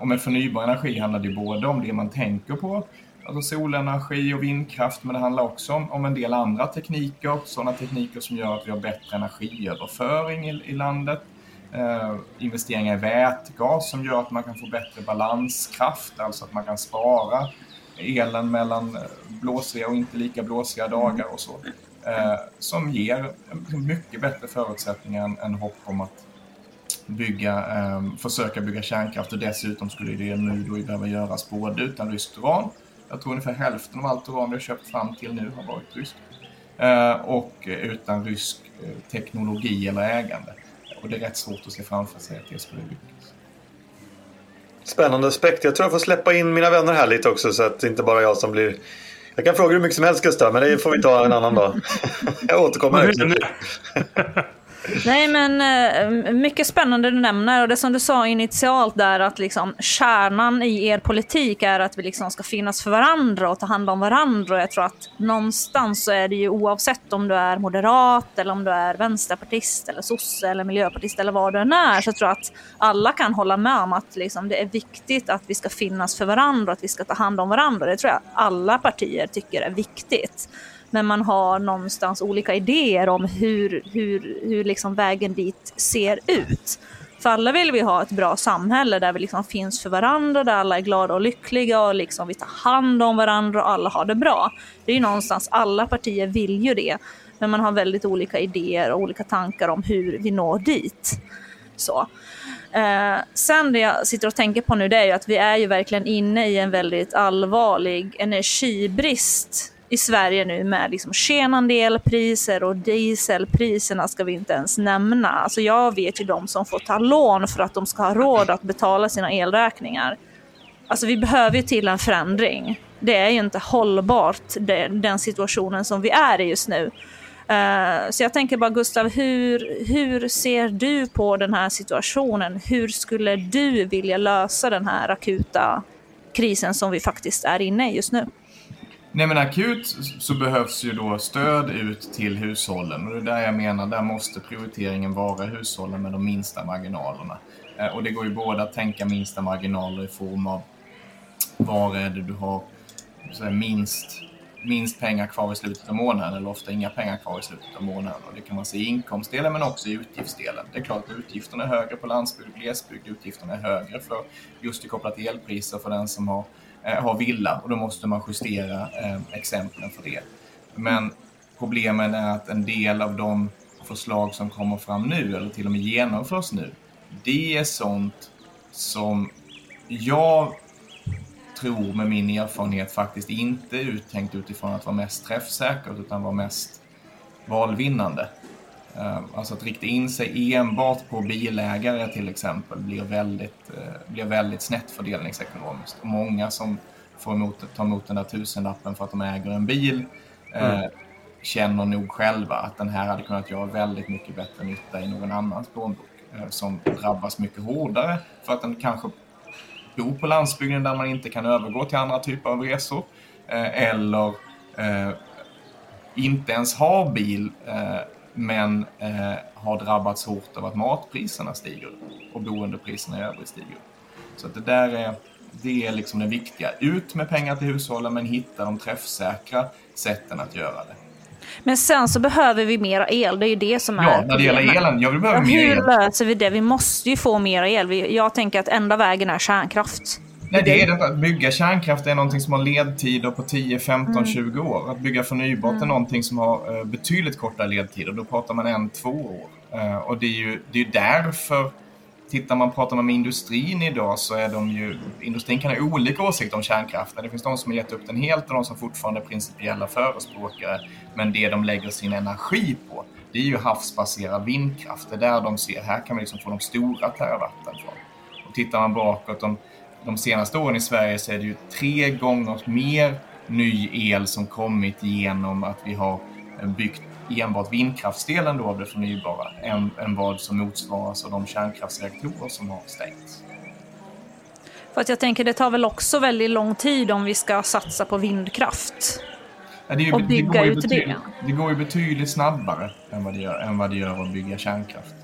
Och med förnybar energi handlar det både om det man tänker på, alltså solenergi och vindkraft, men det handlar också om, om en del andra tekniker, sådana tekniker som gör att vi har bättre energiöverföring i, i landet. Uh, investeringar i vätgas som gör att man kan få bättre balanskraft, alltså att man kan spara elen mellan blåsiga och inte lika blåsiga dagar och så. Eh, som ger mycket bättre förutsättningar än, än hopp om att bygga, eh, försöka bygga kärnkraft och dessutom skulle det nu då behöva göras både utan ryskt uran. Jag tror ungefär hälften av allt uran vi har köpt fram till nu har varit ryskt. Eh, och utan rysk eh, teknologi eller ägande. Och det är rätt svårt att se framför sig att det skulle lyckas. Spännande aspekt. Jag tror jag får släppa in mina vänner här lite också så att det inte bara jag som blir Jag kan fråga hur mycket som helst Gustav, men det får vi ta en annan dag. Jag återkommer. Nej, men eh, mycket spännande du nämner. Och det som du sa initialt där, att liksom, kärnan i er politik är att vi liksom ska finnas för varandra och ta hand om varandra. Och jag tror att någonstans så är det ju oavsett om du är moderat, eller om du är vänsterpartist, eller sosse, eller miljöpartist, eller vad du än är, så tror jag att alla kan hålla med om att liksom, det är viktigt att vi ska finnas för varandra och att vi ska ta hand om varandra. Det tror jag alla partier tycker är viktigt men man har någonstans olika idéer om hur, hur, hur liksom vägen dit ser ut. För alla vill vi ha ett bra samhälle där vi liksom finns för varandra, där alla är glada och lyckliga och liksom vi tar hand om varandra och alla har det bra. Det är ju någonstans, alla partier vill ju det. Men man har väldigt olika idéer och olika tankar om hur vi når dit. Så. Eh, sen det jag sitter och tänker på nu det är ju att vi är ju verkligen inne i en väldigt allvarlig energibrist i Sverige nu med liksom skenande elpriser och dieselpriserna ska vi inte ens nämna. Alltså jag vet ju de som får ta lån för att de ska ha råd att betala sina elräkningar. Alltså vi behöver ju till en förändring. Det är ju inte hållbart den situationen som vi är i just nu. Uh, så jag tänker bara Gustav, hur, hur ser du på den här situationen? Hur skulle du vilja lösa den här akuta krisen som vi faktiskt är inne i just nu? Nej men akut så behövs ju då stöd ut till hushållen och det är där jag menar, där måste prioriteringen vara hushållen med de minsta marginalerna. Eh, och det går ju både att tänka minsta marginaler i form av var är det du har minst, minst pengar kvar i slutet av månaden eller ofta inga pengar kvar i slutet av månaden. Och det kan man se i inkomstdelen men också i utgiftsdelen. Det är klart att utgifterna är högre på landsbygd och glesbygd. Utgifterna är högre för just kopplat till elpriser för den som har Eh, har villa och då måste man justera eh, exemplen för det. Men problemet är att en del av de förslag som kommer fram nu eller till och med genomförs nu, det är sånt som jag tror med min erfarenhet faktiskt inte är uttänkt utifrån att vara mest träffsäkert utan vara mest valvinnande. Eh, alltså att rikta in sig enbart på bilägare till exempel blir väldigt, eh, blir väldigt snett fördelningsekonomiskt. Och många som får emot, tar emot den där tusenlappen för att de äger en bil eh, mm. känner nog själva att den här hade kunnat göra väldigt mycket bättre nytta i någon annans plånbok som drabbas mycket hårdare för att den kanske bor på landsbygden där man inte kan övergå till andra typer av resor eller inte ens har bil men eh, har drabbats hårt av att matpriserna stiger och boendepriserna i övrigt stiger. Så att det där är, det är liksom det viktiga. Ut med pengar till hushållen men hitta de träffsäkra sätten att göra det. Men sen så behöver vi mera el, det är ju det som ja, är när det gäller elen, jag vill behöva ja, mer hur el. Hur löser vi det? Vi måste ju få mer el. Jag tänker att enda vägen är kärnkraft. Nej, det är det Att bygga kärnkraft är någonting som har ledtider på 10, 15, mm. 20 år. Att bygga förnybart mm. är någonting som har eh, betydligt kortare ledtider. Då pratar man en, två år. Eh, och det är ju det är därför Tittar man pratar man med industrin idag så är de ju, industrin kan ha olika åsikter om kärnkraften. Det finns de som har gett upp den helt och de som fortfarande är principiella förespråkare. Men det de lägger sin energi på, det är ju havsbaserad vindkraft. Det är där de ser, här kan man liksom få de stora terawatten från. Och tittar man bakåt, de, de senaste åren i Sverige så är det ju tre gånger mer ny el som kommit genom att vi har byggt enbart vindkraftsdelen då av det förnybara än, än vad som motsvaras av de kärnkraftsreaktorer som har stängts. För att jag tänker det tar väl också väldigt lång tid om vi ska satsa på vindkraft. Ja, ju, och bygga det ut det. Det går ju betydligt snabbare än vad det gör, än vad det gör att bygga kärnkraft.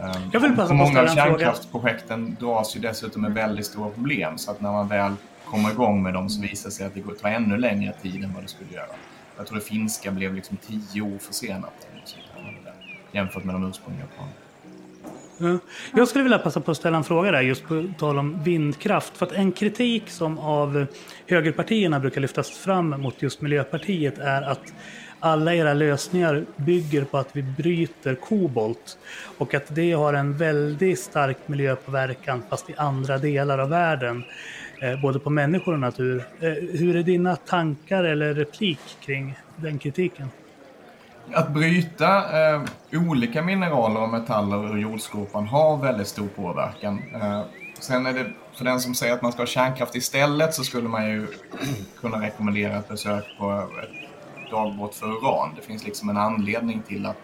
Ehm, jag vill passa på Många av kärnkraftsprojekten dras ju dessutom med väldigt stora problem så att när man väl kommer igång med dem så visar det sig att det tar ännu längre tid än vad det skulle göra. Jag tror det finska blev liksom tio år försenat jämfört med de ursprungliga planerna. Ja. Jag skulle vilja passa på att ställa en fråga där just på tal om vindkraft. För att en kritik som av högerpartierna brukar lyftas fram mot just Miljöpartiet är att alla era lösningar bygger på att vi bryter kobolt och att det har en väldigt stark miljöpåverkan fast i andra delar av världen. Eh, både på människor och natur. Eh, hur är dina tankar eller replik kring den kritiken? att bryta eh, olika mineraler och metaller ur jordskorpan har väldigt stor påverkan. Eh, sen är det, för den som säger att man ska ha kärnkraft istället så skulle man ju kunna rekommendera ett besök på ett dagbrott för uran. Det finns liksom en anledning till att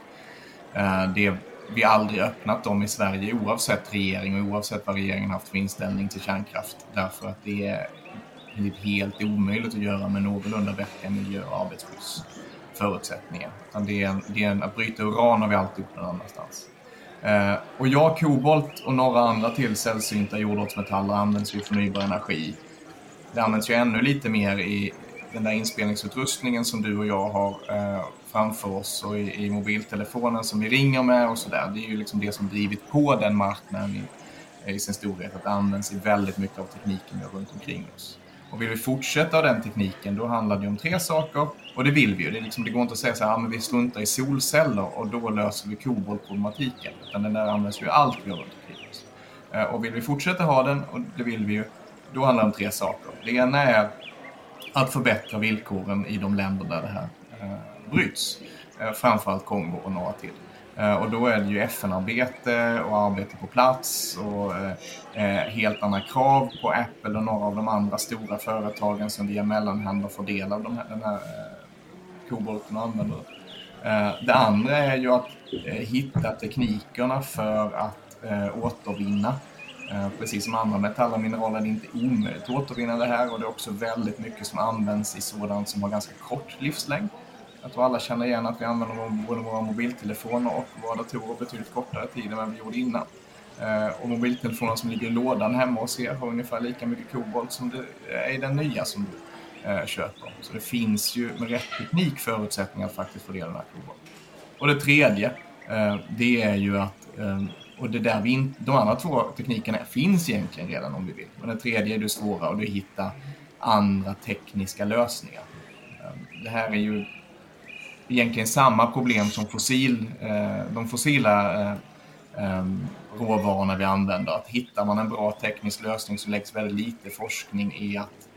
eh, det vi aldrig öppnat dem i Sverige oavsett regering och oavsett vad regeringen haft för inställning till kärnkraft. Därför att det är typ helt omöjligt att göra med någorlunda vettiga miljö och arbetsskyddsförutsättningar. Utan det är, en, det är en, att bryta uran har vi alltid gjort någon annanstans. Eh, och ja, kobolt och några andra till sällsynta jordartsmetaller används ju i förnybar energi. Det används ju ännu lite mer i den där inspelningsutrustningen som du och jag har eh, framför oss och i, i, mobiltelefonen som vi ringer med och sådär. Det är ju liksom det som drivit på den marknaden i, i sin storhet, att det används i väldigt mycket av tekniken runt omkring oss. Och vill vi fortsätta den tekniken, då handlar det om tre saker. Och det vill vi ju. Det, liksom, det går inte att säga så här, ah, men vi struntar i solceller och då löser vi koboltproblematiken. Utan den där används ju allt vi har runt omkring oss. Eh, och vill vi fortsätta ha den, och det vill vi ju, då handlar det om tre saker. Det ena är att förbättra villkoren i de länder där det här eh, bryts. Eh, framförallt Kongo och några till. Eh, och då är det ju FN-arbete och arbete på plats och helt andra krav på Apple och några av de andra stora företagen som via mellanhänder får del av de här, den här kobolten och använder. Det andra är ju att hitta teknikerna för att återvinna. Eh, precis som andra metaller och mineraler är det inte omöjligt att återvinna det här och det är också väldigt mycket som används i sådant som har ganska kort livslängd. Jag tror alla känner igen att vi använder både våra mobiltelefoner och våra datorer betydligt kortare tid än vad vi gjorde innan. Eh, och mobiltelefonen som ligger i lådan hemma hos er har ungefär lika mycket kobolt som det är i den nya som du eh, köper. Så det finns ju med rätt teknik förutsättningar att faktiskt få del av den här kobolten. Och det tredje, det är ju att och det där vi in, de andra två teknikerna finns egentligen redan om vi vill. Men den tredje är det svåra och det är att hitta andra tekniska lösningar. Ehm, det här är ju egentligen samma problem som fossil, eh, de fossila eh, ehm, råvarorna vi använder. Att hittar man en bra teknisk lösning så läggs väldigt lite forskning i att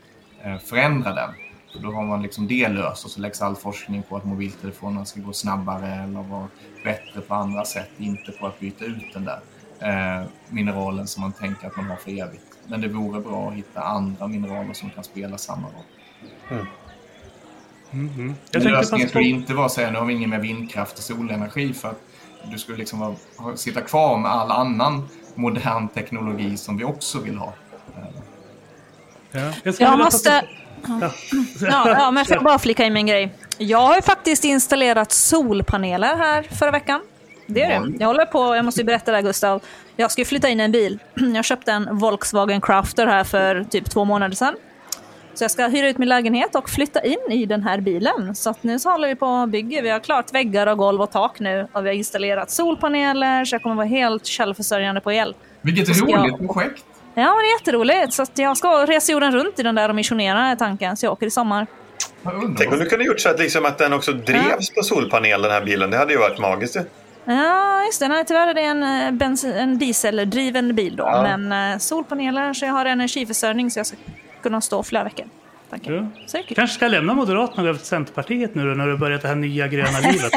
eh, förändra den. Så då har man liksom det löst och så läggs all forskning på att mobiltelefonerna ska gå snabbare eller vara bättre på andra sätt, inte på att byta ut den där eh, mineralen som man tänker att man har för evigt. Men det vore bra att hitta andra mineraler som kan spela samma roll. Mm. Mm -hmm. Jag lösningen skulle inte vara att säga nu har vi ingen mer vindkraft och solenergi för att du skulle liksom vara, sitta kvar med all annan modern teknologi som vi också vill ha. Ja. Jag, jag måste... Ja. ja, ja, men får jag bara flika in min grej. Jag har ju faktiskt installerat solpaneler här förra veckan. Det är det. Jag håller på, jag måste ju berätta det här Gustav. Jag ska flytta in en bil. Jag köpte en Volkswagen Crafter här för typ två månader sedan. Så jag ska hyra ut min lägenhet och flytta in i den här bilen. Så nu så håller vi på och bygger. Vi har klart väggar och golv och tak nu. Och vi har installerat solpaneler så jag kommer vara helt självförsörjande på el. Vilket roligt jag... projekt! Ja, men det är jätteroligt. Så att jag ska resa jorden runt i den där och missionera är tanken. Så jag åker i sommar. Tänk om du kunde gjort så att, liksom att den också drevs ja. på solpanel, den här bilen. Det hade ju varit magiskt. Ja, just det. Nej, tyvärr är det en, eh, bensin, en dieseldriven bil då. Ja. Men eh, solpaneler, så jag har energiförsörjning så jag ska kunna stå flera veckor. Ja. Säkert. kanske ska lämna Moderaterna och gå till Centerpartiet nu då, när du börjat det här nya gröna livet.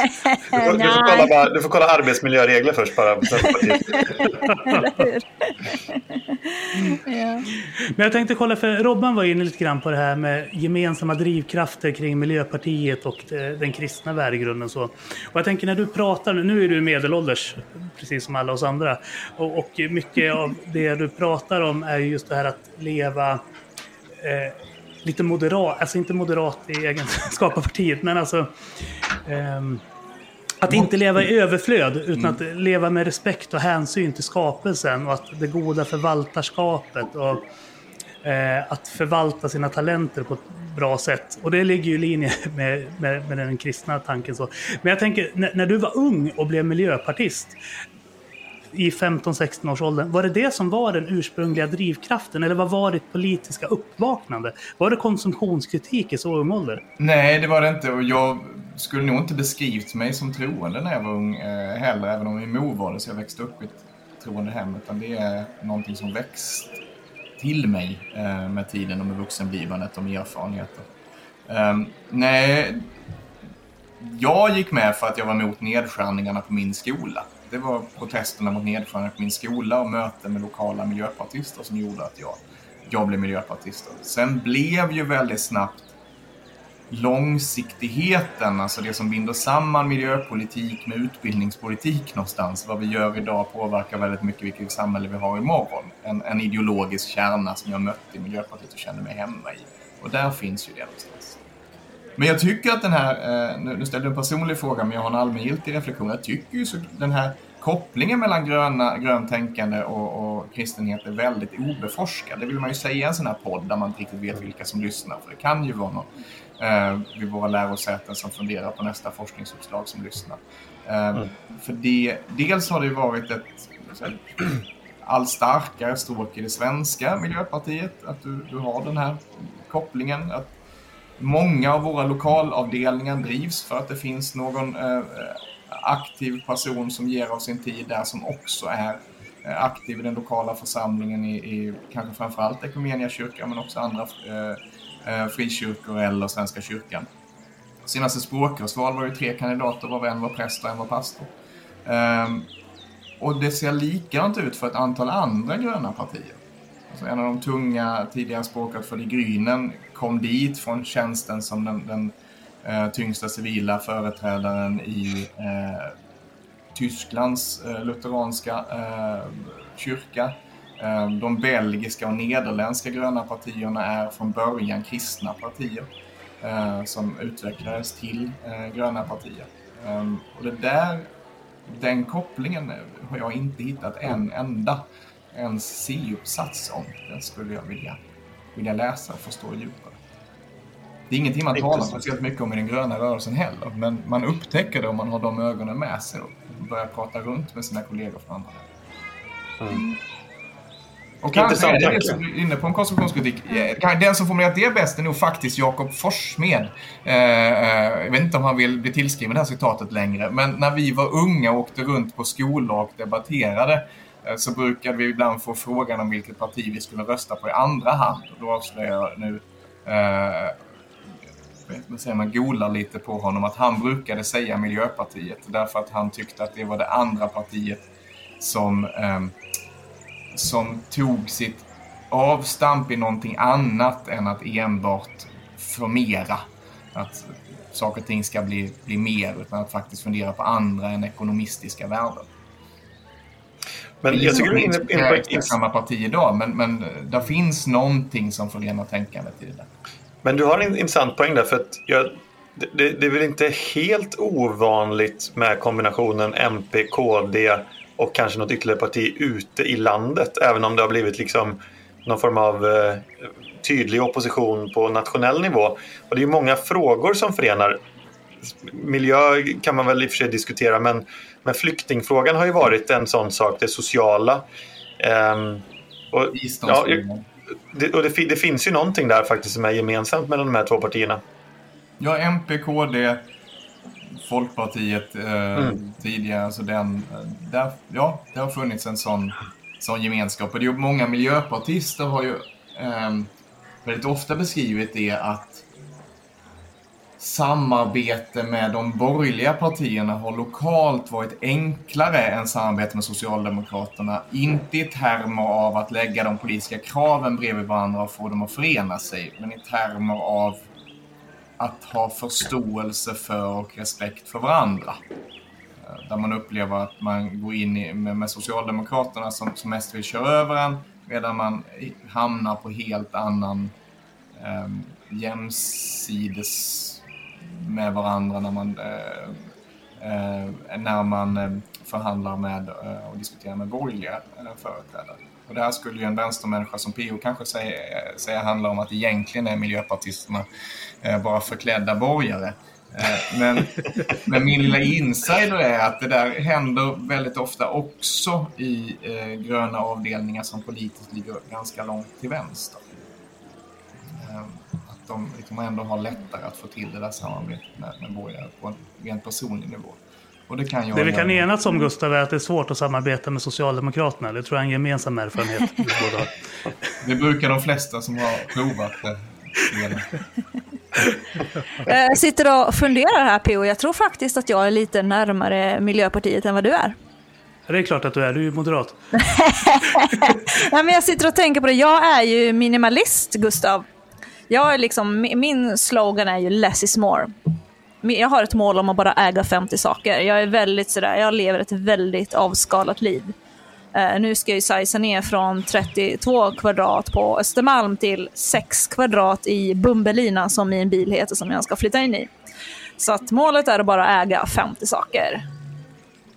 du, får, du, får kolla bara, du får kolla arbetsmiljöregler först bara på Centerpartiet. ja. Men jag tänkte kolla, för Robban var inne lite grann på det här med gemensamma drivkrafter kring Miljöpartiet och den kristna värdegrunden. Så. Och jag tänker när du pratar, nu är du medelålders, precis som alla oss andra, och, och mycket av det du pratar om är just det här att leva eh, lite moderat, alltså inte moderat i egenskap av partiet, men alltså um, att inte leva i överflöd, utan att leva med respekt och hänsyn till skapelsen och att det goda förvaltarskapet och eh, att förvalta sina talenter på ett bra sätt. Och det ligger ju i linje med, med, med den kristna tanken. Så. Men jag tänker, när, när, du var ung och blev miljöpartist, i 15-16 års åldern. Var det det som var den ursprungliga drivkraften eller vad var ditt politiska uppvaknande? Var det konsumtionskritik i så ung ålder? Nej, det var det inte och jag skulle nog inte beskrivit mig som troende när jag var ung eh, heller, även om min mor var det så jag växte upp i ett troende hem. Utan det är någonting som växt till mig eh, med tiden och med vuxenblivandet och med erfarenheter. Um, nej, jag gick med för att jag var emot nedskärningarna på min skola. Det var protesterna mot nedskärningar på min skola och möten med lokala miljöpartister som gjorde att jag, jag blev miljöpartist. Sen blev ju väldigt snabbt långsiktigheten, alltså det som binder samman miljöpolitik med utbildningspolitik någonstans. Vad vi gör idag påverkar väldigt mycket vilket samhälle vi har imorgon. En, en ideologisk kärna som jag mötte i Miljöpartiet och kände mig hemma i. Och där finns ju det någonstans. Men jag tycker att den här, eh, nu ställde jag en personlig fråga men jag har en allmängiltig reflektion. Jag tycker ju så den här kopplingen mellan gröna, grönt tänkande och, och kristenhet är väldigt obeforskad. Det vill man ju säga i en sån här podd där man inte riktigt vet vilka som lyssnar. För det kan ju vara någon eh, vid våra lärosäten som funderar på nästa forskningsuppslag som lyssnar. Eh, mm. För det, dels har det ju varit ett här, allt starkare stråk i det svenska Miljöpartiet, att du, du har den här kopplingen. Att många av våra lokalavdelningar drivs för att det finns någon eh, aktiv person som ger av sin tid där som också är eh, aktiv i den lokala församlingen i, i kanske framförallt Ekumenia kyrkan men också andra eh, eh, frikyrkor eller Svenska kyrkan. Senaste språkrörsval var ju tre kandidater, var en var präst och en var pastor. Um, och det ser likadant ut för ett antal andra gröna partier. Alltså en av de tunga tidigare språkrörsval i Grynen kom dit från tjänsten som den, den eh, tyngsta civila företrädaren i eh, Tysklands eh, lutheranska eh, kyrka. Eh, de belgiska och nederländska gröna partierna är från början kristna partier eh, som utvecklades till eh, gröna partier. Eh, och det där, den kopplingen har jag inte hittat en enda ens C-uppsats om. Den skulle jag vilja, vilja läsa och förstå djupt. Det är ingenting man talar speciellt mycket om i den gröna rörelsen heller, men man upptäcker det om man har de ögonen med sig och börjar prata runt med sina kollegor från andra länder. Mm. Och kanske är det som är inne på en konstruktionskritik. Eh, den som formulerat det bäst är nog faktiskt Jakob Forssmed. Eh, eh, jag vet inte om han vill bli tillskriven det här citatet längre, men när vi var unga och åkte runt på skolor och debatterade så brukade vi ibland få frågan om vilket parti vi skulle rösta på i andra hand. Och då avslöjar jag nu eh, säger man golar lite på honom att han brukade säga Miljöpartiet därför att han tyckte att det var det andra partiet som eh, som tog sitt avstamp i någonting annat än att enbart förmera. Att saker och ting ska bli, bli mer, utan att faktiskt fundera på andra än ekonomistiska värden. Men jag tycker du är inne, på... samma parti idag, men, men det finns någonting som förenar tänkandet i det där. Men du har en intressant poäng där, för att jag, det, det är väl inte helt ovanligt med kombinationen MP, KD och kanske något ytterligare parti ute i landet. Även om det har blivit liksom någon form av eh, tydlig opposition på nationell nivå. Och det är många frågor som förenar. Miljö kan man väl i och för sig diskutera men, men flyktingfrågan har ju varit en sån sak, det sociala. Eh, och, ja, det, och det, det, finns ju någonting där faktiskt som är gemensamt mellan de här två partierna. Ja, MP, KD, Folkpartiet eh, mm. tidigare. Så den, där, ja, det har funnits en sån, sån gemenskap. Och det är, många miljöpartister har ju eh, väldigt ofta beskrivit det att samarbete med de borgerliga partierna har lokalt varit enklare än samarbete med Socialdemokraterna. Inte i termer av att lägga de politiska kraven bredvid varandra och få dem att förena sig, men i termer av att ha förståelse för och respekt för varandra. Där man upplever att man går in med, med Socialdemokraterna som, som mest vill köra över en medan man hamnar på helt annan eh, jämsides med varandra när man, eh, eh, när man eh, förhandlar med och diskuterar med borgerliga företrädare. Och det här skulle ju en vänstermänniska som PO kanske säga, säga handlar om att egentligen är miljöpartisterna bara förklädda borgare. Men, men min lilla insider är att det där händer väldigt ofta också i eh, gröna avdelningar som politiskt ligger ganska långt till vänster. Eh, de liksom ändå har lättare att få till det där samarbetet med, med borgare på en rent personlig nivå. Och det, kan det vi kan enas om, Gustav, är att det är svårt att samarbeta med Socialdemokraterna. Det tror jag är en gemensam erfarenhet. det brukar de flesta som har provat det. Jag sitter och funderar här P.O. Jag tror faktiskt att jag är lite närmare Miljöpartiet än vad du är. Det är klart att du är, du är ju moderat. Nej, men jag sitter och tänker på det. Jag är ju minimalist, Gustav. Jag är liksom, min slogan är ju less is more. Jag har ett mål om att bara äga 50 saker. Jag är väldigt sådär, jag lever ett väldigt avskalat liv. Uh, nu ska jag ju sajsa ner från 32 kvadrat på Östermalm till 6 kvadrat i Bumbelina som min bil heter som jag ska flytta in i. Så att målet är att bara äga 50 saker.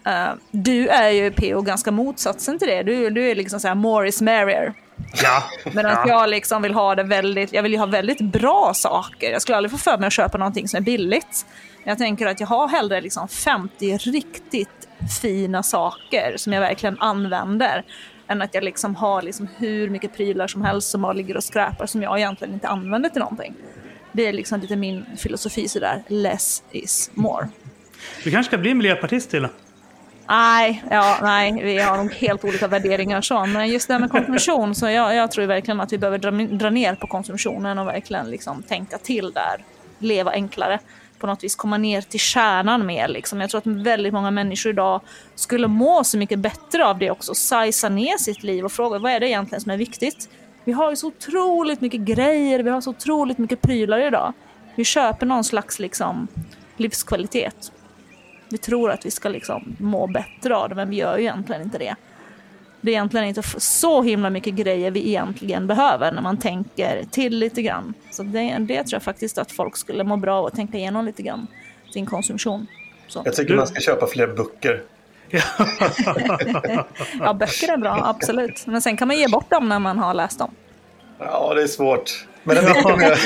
Uh, du är ju PO ganska motsatsen till det. Du, du är liksom såhär more is merrier. Ja. Medan ja. jag liksom vill ha det väldigt, jag vill ju ha väldigt bra saker. Jag skulle aldrig få för mig att köpa någonting som är billigt. Jag tänker att jag har hellre liksom 50 riktigt fina saker som jag verkligen använder. Än att jag liksom har liksom hur mycket prylar som helst som bara ligger och skräpar som jag egentligen inte använder till någonting. Det är liksom lite min filosofi sådär, less is more. Du kanske ska bli miljöpartist till Nej, ja, nej, vi har nog helt olika värderingar så. Men just det här med konsumtion, så jag, jag tror verkligen att vi behöver dra, dra ner på konsumtionen och verkligen liksom tänka till där. Leva enklare. På något vis komma ner till kärnan mer. Liksom. Jag tror att väldigt många människor idag skulle må så mycket bättre av det också. Sajsa ner sitt liv och fråga vad är det egentligen som är viktigt. Vi har ju så otroligt mycket grejer, vi har så otroligt mycket prylar idag. Vi köper någon slags liksom, livskvalitet vi tror att vi ska liksom må bättre av det, men vi gör ju egentligen inte det. Det är egentligen inte så himla mycket grejer vi egentligen behöver när man tänker till lite grann. Så det, det tror jag faktiskt att folk skulle må bra av att tänka igenom lite grann, sin konsumtion. Så. Jag tycker man ska köpa fler böcker. ja, böcker är bra, absolut. Men sen kan man ge bort dem när man har läst dem. Ja, det är svårt. Men ja,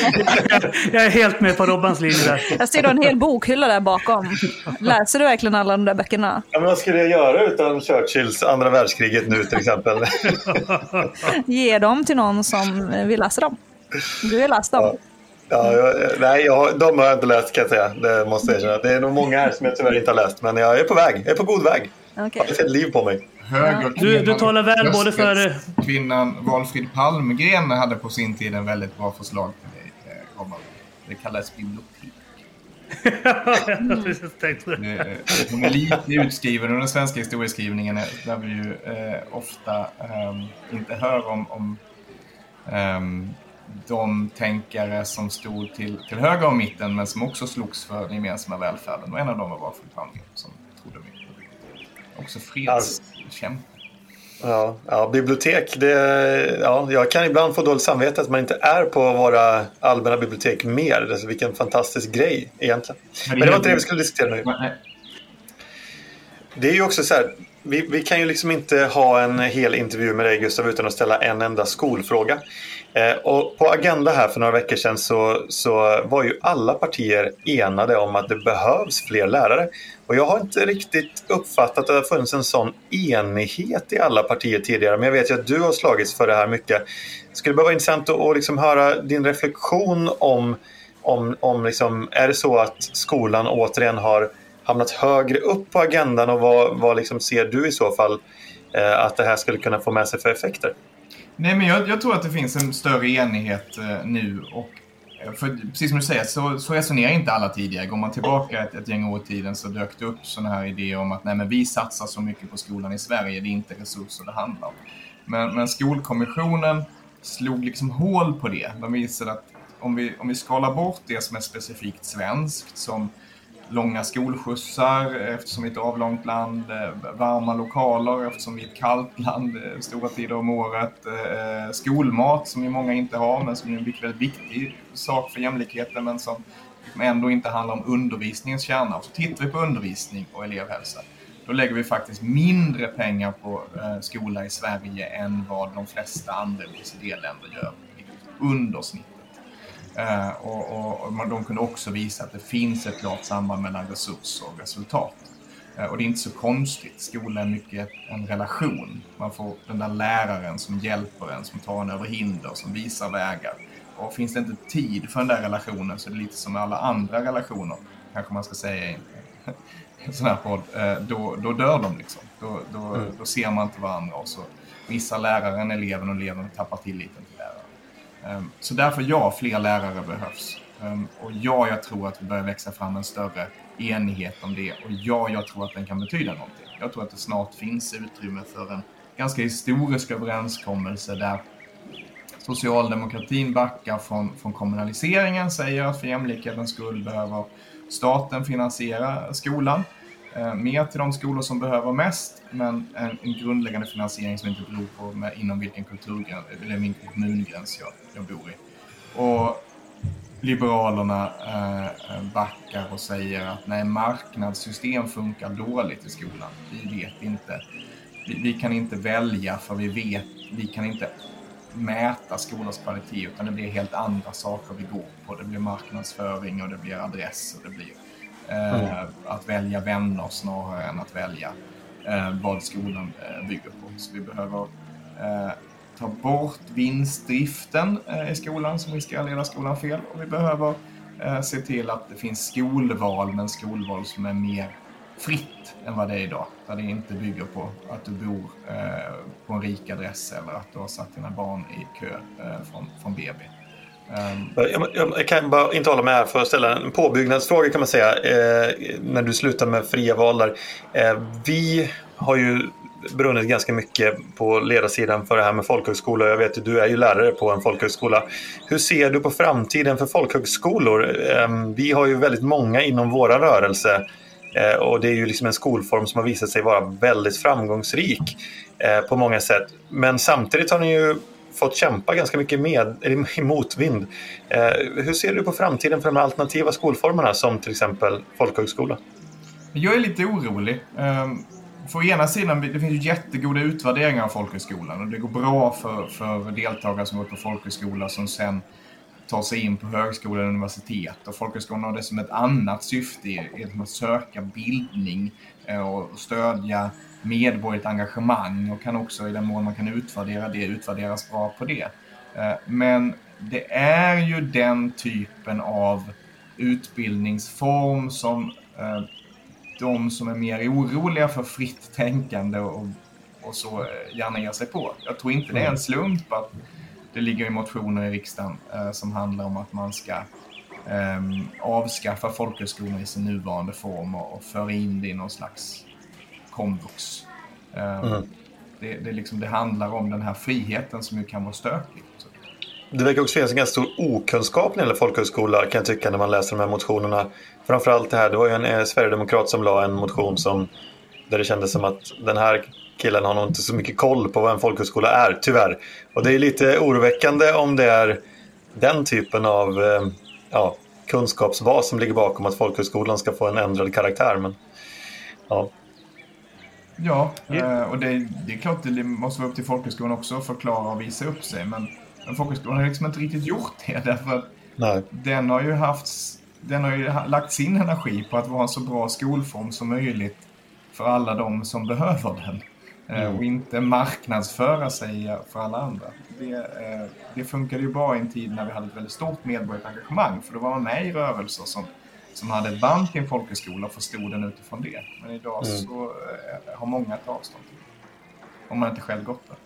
jag är helt med på Robbans linje där. Jag ser du en hel bokhylla där bakom. Läser du verkligen alla de där böckerna? Ja, men vad skulle jag göra utan Churchills andra världskriget nu till exempel? Ge dem till någon som vill läsa dem. Du har läst dem. Ja. Ja, jag, nej, jag, de har jag inte läst kan jag säga. Det måste jag erkänna. Det är nog många här som jag tyvärr inte har läst. Men jag är på väg. Jag är på god väg. Okay. Jag har ett liv på mig. Du, du talar väl både för... Kvinnan Valfrid Palmgren hade på sin tid en väldigt bra förslag till dig, Robban. Det kallades bibliotek. Hon är lite utskriven under den svenska historieskrivningen där vi ju eh, ofta eh, inte hör om, om eh, de tänkare som stod till, till höger om mitten men som också slogs för den gemensamma välfärden. Och en av dem var Valfrid Palmgren som trodde mycket på bibliotek. Också fredskämpe. Ja, ja, bibliotek. Det, ja, jag kan ibland få dåligt samvete att man inte är på våra allmänna bibliotek mer. Alltså, vilken fantastisk grej egentligen. Men det var inte det vi skulle diskutera nu. Det är ju också så här. Vi, vi kan ju liksom inte ha en hel intervju med dig Gustav utan att ställa en enda skolfråga. Eh, och på Agenda här för några veckor sedan så, så var ju alla partier enade om att det behövs fler lärare. Och jag har inte riktigt uppfattat att det har funnits en sån enighet i alla partier tidigare. Men jag vet ju att du har slagits för det här mycket. Det skulle bara vara intressant att, att liksom höra din reflektion om, om, om liksom, är det så att skolan återigen har hamnat högre upp på agendan och vad, vad liksom ser du i så fall eh, att det här skulle kunna få med sig för effekter? Nej, men jag, jag tror att det finns en större enighet eh, nu och eh, för precis som du säger så, så resonerar inte alla tidigare. Går man tillbaka ett, ett gäng år i tiden så dök det upp sådana här idéer om att nej, men vi satsar så mycket på skolan i Sverige, det är inte resurser det handlar om. Men, men Skolkommissionen slog liksom hål på det. De visade att om vi, om vi skalar bort det som är specifikt svenskt, som långa skolskjutsar eftersom vi är ett avlångt land, eh, varma lokaler eftersom vi är ett kallt land eh, stora tider om året, eh, skolmat som ju många inte har men som är en väldigt viktig sak för jämlikheten men som ändå inte handlar om undervisningens kärna. Och så tittar vi på undervisning och elevhälsa. Då lägger vi faktiskt mindre pengar på skola i Sverige än vad de flesta andra OECD-länder gör. Under snittet. Uh, och, och, och, de kunde också visa att det finns ett klart samband mellan resurser och resultat. Uh, och det är inte så konstigt. Skolan är mycket en relation. Man får den där läraren som hjälper en, som tar en över hinder, som visar vägar. Och finns det inte tid för den där relationen så är det lite som med alla andra relationer, kanske man ska säga i en sån här podd, uh, då, då dör de liksom. Då, då, mm. då ser man inte varandra och så missar läraren eleven och eleven tappar tilliten Ehm, så därför ja, fler lärare behövs. Ehm, och ja, jag tror att vi börjar växa fram en större enighet om det. Och ja, jag tror att den kan betyda någonting. Jag tror att det snart finns utrymme för en ganska historisk överenskommelse där socialdemokratin backar från, från kommunaliseringen, säger att för jämlikhetens skull behöver staten finansiera skolan. Eh, Mer till de skolor som behöver mest, men en, en grundläggande finansiering som inte beror på med, inom vilken kulturgräns, eller vilken kommungräns jag, jag bor i. Och Liberalerna eh, eh, backar och säger att nej, marknadssystem funkar dåligt i skolan. Vi vet inte. Vi, vi, kan inte välja för vi vet, vi kan inte mäta skolans kvalitet utan det blir helt andra saker vi går på. Det blir marknadsföring och det blir adress och det blir mm. att välja vänner snarare än att välja eh, vad skolan eh, bygger på. Så vi behöver eh, ta bort vinstdriften eh, i skolan som riskerar att leda skolan fel och vi behöver eh, se till att det finns skolval men skolval som är mer fritt än vad det är idag. Där det inte bygger på att du bor eh, på en rik adress eller att du har satt dina barn i kö eh, från, från BB. Um... Jag, jag, kan bara inte hålla med här för att ställa en påbyggnadsfråga kan man säga. Eh, när du slutar med fria val där. Eh, vi har ju brunnit ganska mycket på ledarsidan för det här med folkhögskola. Jag vet att du är ju lärare på en folkhögskola. Hur ser du på framtiden för folkhögskolor? Ehm, vi har ju väldigt många inom våra rörelse eh, och det är ju liksom en skolform som har visat sig vara väldigt framgångsrik eh, på många sätt. Men samtidigt har ni ju fått kämpa ganska mycket med, i motvind. Eh, hur ser du på framtiden för de alternativa skolformerna som till exempel folkhögskola? Jag är lite orolig. Ehm, för ena sidan, det finns ju jättegoda utvärderingar av folkhögskolan och det går bra för, för deltagare som går på folkhögskola som sen tar sig in på högskola och universitet. Och folkhögskolan har det som ett annat syfte, att söka bildning eh, och stödja medborgerligt engagemang och kan också i den mån man kan utvärdera det, utvärderas bra på det. Eh, men det är ju den typen av utbildningsform som eh, de som är mer oroliga för fritt tänkande och, och så gärna ger sig på. Jag tror inte det är en mm. slump att det ligger i motioner i riksdagen eh, som handlar om att man ska eh, avskaffa folkhögskolan i sin nuvarande form och, och föra in det i någon slags komvux. Eh, mm. det, det, liksom, det handlar om den här friheten som ju kan vara stökig. Det verkar också finnas en ganska stor okunskap när det gäller folkhögskola kan jag tycka när man läser de här motionerna. Framförallt det här, det var ju en eh, sverigedemokrat som la en motion som där det kändes som att den här killen har nog inte så mycket koll på vad en folkhögskola är, tyvärr. Och det är lite oroväckande om det är den typen av eh, ja, kunskapsbas som ligger bakom att folkhögskolan ska få en ändrad karaktär. Men, ja. Ja, eh, och det, det är klart det måste vara upp till folkhögskolan också att förklara och visa upp sig. Men, men folkhögskolan har liksom inte riktigt gjort det därför att Nej. den har ju haft den har ju lagt sin energi på att vara en så bra skolform som möjligt för alla de som behöver den. Eh, mm. Och inte marknadsföra sig för alla andra. Det, eh, det funkade ju bra i en tid när vi hade ett väldigt stort medborgerligt engagemang. För då var man med i rörelser som, som hade ett band till en folkhögskola och förstod den utifrån det. Men idag mm. så eh, har många ett avstånd till det. Om man inte själv gått där.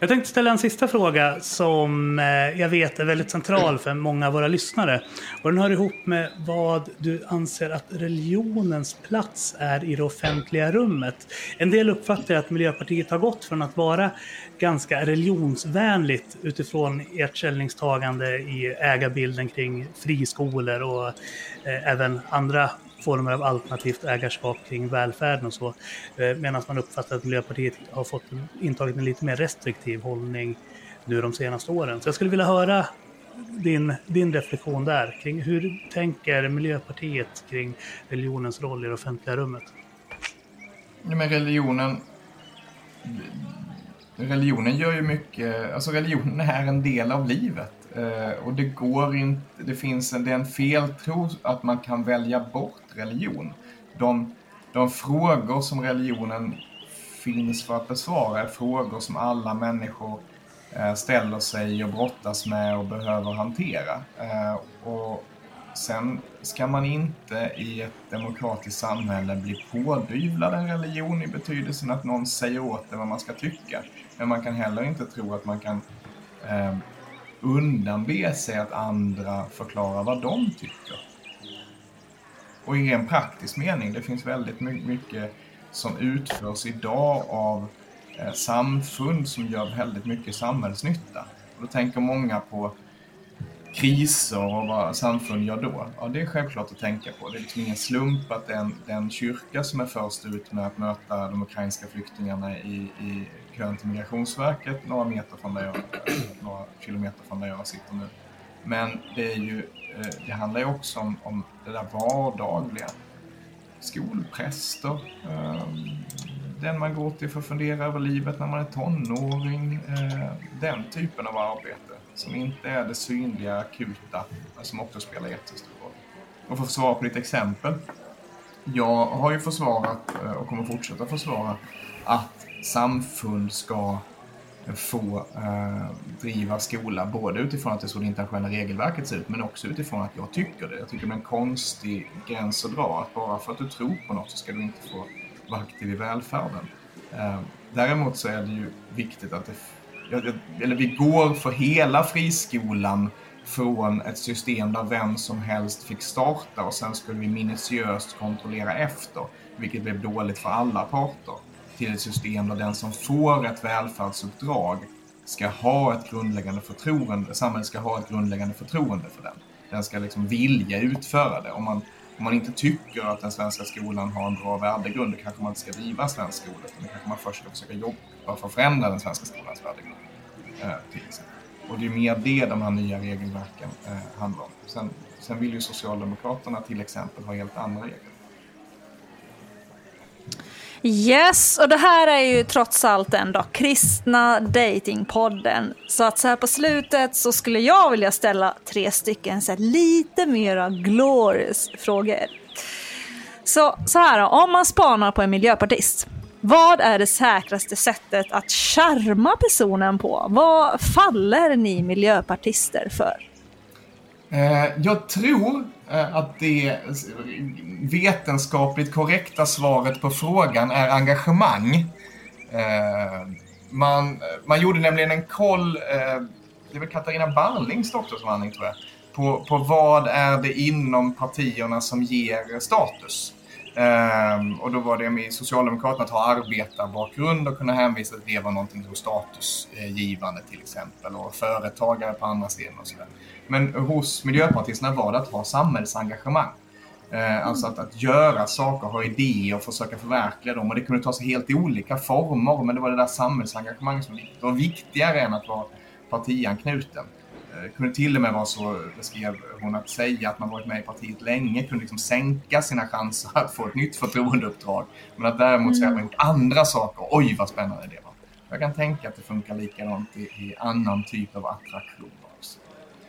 Jag tänkte ställa en sista fråga som eh, jag vet är väldigt central för många av våra lyssnare. Och den hör ihop med vad du anser att religionens plats är i det offentliga rummet. En del uppfattar att Miljöpartiet har gått från att vara ganska religionsvänligt utifrån ert ställningstagande i ägarbilden kring friskolor och eh, även andra former av alternativt ägarskap kring välfärden och så. Eh, medan man uppfattar att Miljöpartiet har fått intagit en lite mer restriktiv hållning nu de senaste åren. Så jag skulle vilja höra din, din reflektion där kring hur tänker Miljöpartiet kring religionens roll i det offentliga rummet? Men religionen religionen gör ju mycket, alltså religionen är en del av livet. Eh, och det går inte, det finns en, det är en feltro att man kan välja bort religion. De, de frågor som religionen finns för att besvara är frågor som alla människor eh, ställer sig och brottas med och behöver hantera. Eh, och sen ska man inte i ett demokratiskt samhälle bli pådyvlad en religion i betydelsen att någon säger åt en vad man ska tycka. Men man kan heller inte tro att man kan eh, undanbe sig att andra förklarar vad de tycker. Och i en praktisk mening, det finns väldigt mycket som utförs idag av eh, samfund som gör väldigt mycket samhällsnytta. Och då tänker många på kriser och vad samfund gör då? Ja, det är självklart att tänka på. Det är liksom ingen slump att den, den kyrka som är först ut med att möta de ukrainska flyktingarna i, i kön till Migrationsverket några meter från där jag, några kilometer från där jag sitter nu. Men det, är ju, eh, det handlar ju också om, om det där vardagliga. Skolpräster, ehm, den man går till för att fundera över livet när man är tonåring. Eh, den typen av arbete som inte är det synliga, akuta, men som också spelar jättestor roll. Och för att svara på ditt exempel. Jag har ju försvarat eh, och kommer fortsätta försvara att samfund ska få eh, driva skola, både utifrån att det är så det internationella regelverket ser ut, men också utifrån att jag tycker det. Jag tycker det är en konstig gräns att dra, att bara för att du tror på något så ska du inte få vara aktiv i välfärden. Eh, däremot så är det ju viktigt att det eller vi går för hela friskolan från ett system där vem som helst fick starta och sen skulle vi minutiöst kontrollera efter, vilket blev dåligt för alla parter, till ett system där den som får ett välfärdsuppdrag ska ha ett grundläggande förtroende, samhället ska ha ett grundläggande förtroende för den. Den ska liksom vilja utföra det. Om man, om man inte tycker att den svenska skolan har en bra värdegrund, då kanske man inte ska driva svensk skola, utan då kanske man först ska försöka jobba för att förändra den svenska skolans värdegrund. Eh, till exempel. Och det är mer det de här nya regelverken eh, handlar om. Sen, sen vill ju Socialdemokraterna till exempel ha helt andra regler. Yes, och det här är ju trots allt ändå kristna datingpodden. Så att så här på slutet så skulle jag vilja ställa tre stycken så lite mera glorious frågor. Så, så här då, om man spanar på en miljöpartist vad är det säkraste sättet att charma personen på? Vad faller ni miljöpartister för? Eh, jag tror eh, att det vetenskapligt korrekta svaret på frågan är engagemang. Eh, man, man gjorde nämligen en koll, det är väl Katarina Barlings doktorsavhandling tror jag, på, på vad är det inom partierna som ger status. Um, och då var det med Socialdemokraterna att ha arbetarbakgrund och kunna hänvisa till det var någonting som statusgivande till exempel och företagare på andra sidan och sådär. Men hos miljöpartisterna var det att ha samhällsengagemang. Uh, alltså att, att göra saker, ha idéer och försöka förverkliga dem. Och det kunde ta sig helt olika former, men det var det där samhällsengagemanget som var viktigare än att vara partianknuten. Det eh, kunde till och med vara så, beskrev hon, att säga att man varit med i partiet länge kunde liksom sänka sina chanser att få ett nytt förtroendeuppdrag. Men att däremot säga att man gjort andra saker, oj vad spännande det var. Jag kan tänka att det funkar likadant i, i annan typ av attraktion.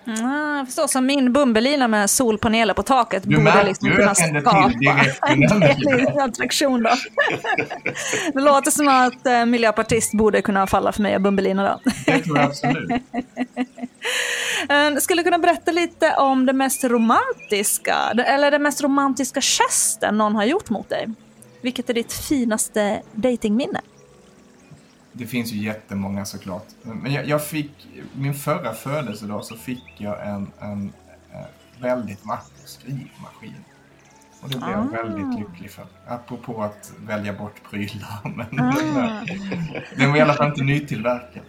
Mm, jag förstår, som min bumbelina med solpaneler på taket du borde liksom kunna skapa en attraktion. Då. det låter som att eh, miljöpartist borde kunna falla för mig och bumbelina då. Det tror jag absolut. Eh, skulle kunna berätta lite om det mest romantiska, eller den mest romantiska gesten någon har gjort mot dig. Vilket är ditt finaste datingminne? Det finns ju jättemånga såklart. Men jag, jag fick, min förra födelsedag så fick jag en, en, en eh, väldigt vacker skrivmaskin. Och det blev ah. jag väldigt lycklig för. Apropå att välja bort prylar. Men ah. den var i alla fall inte nytillverkad.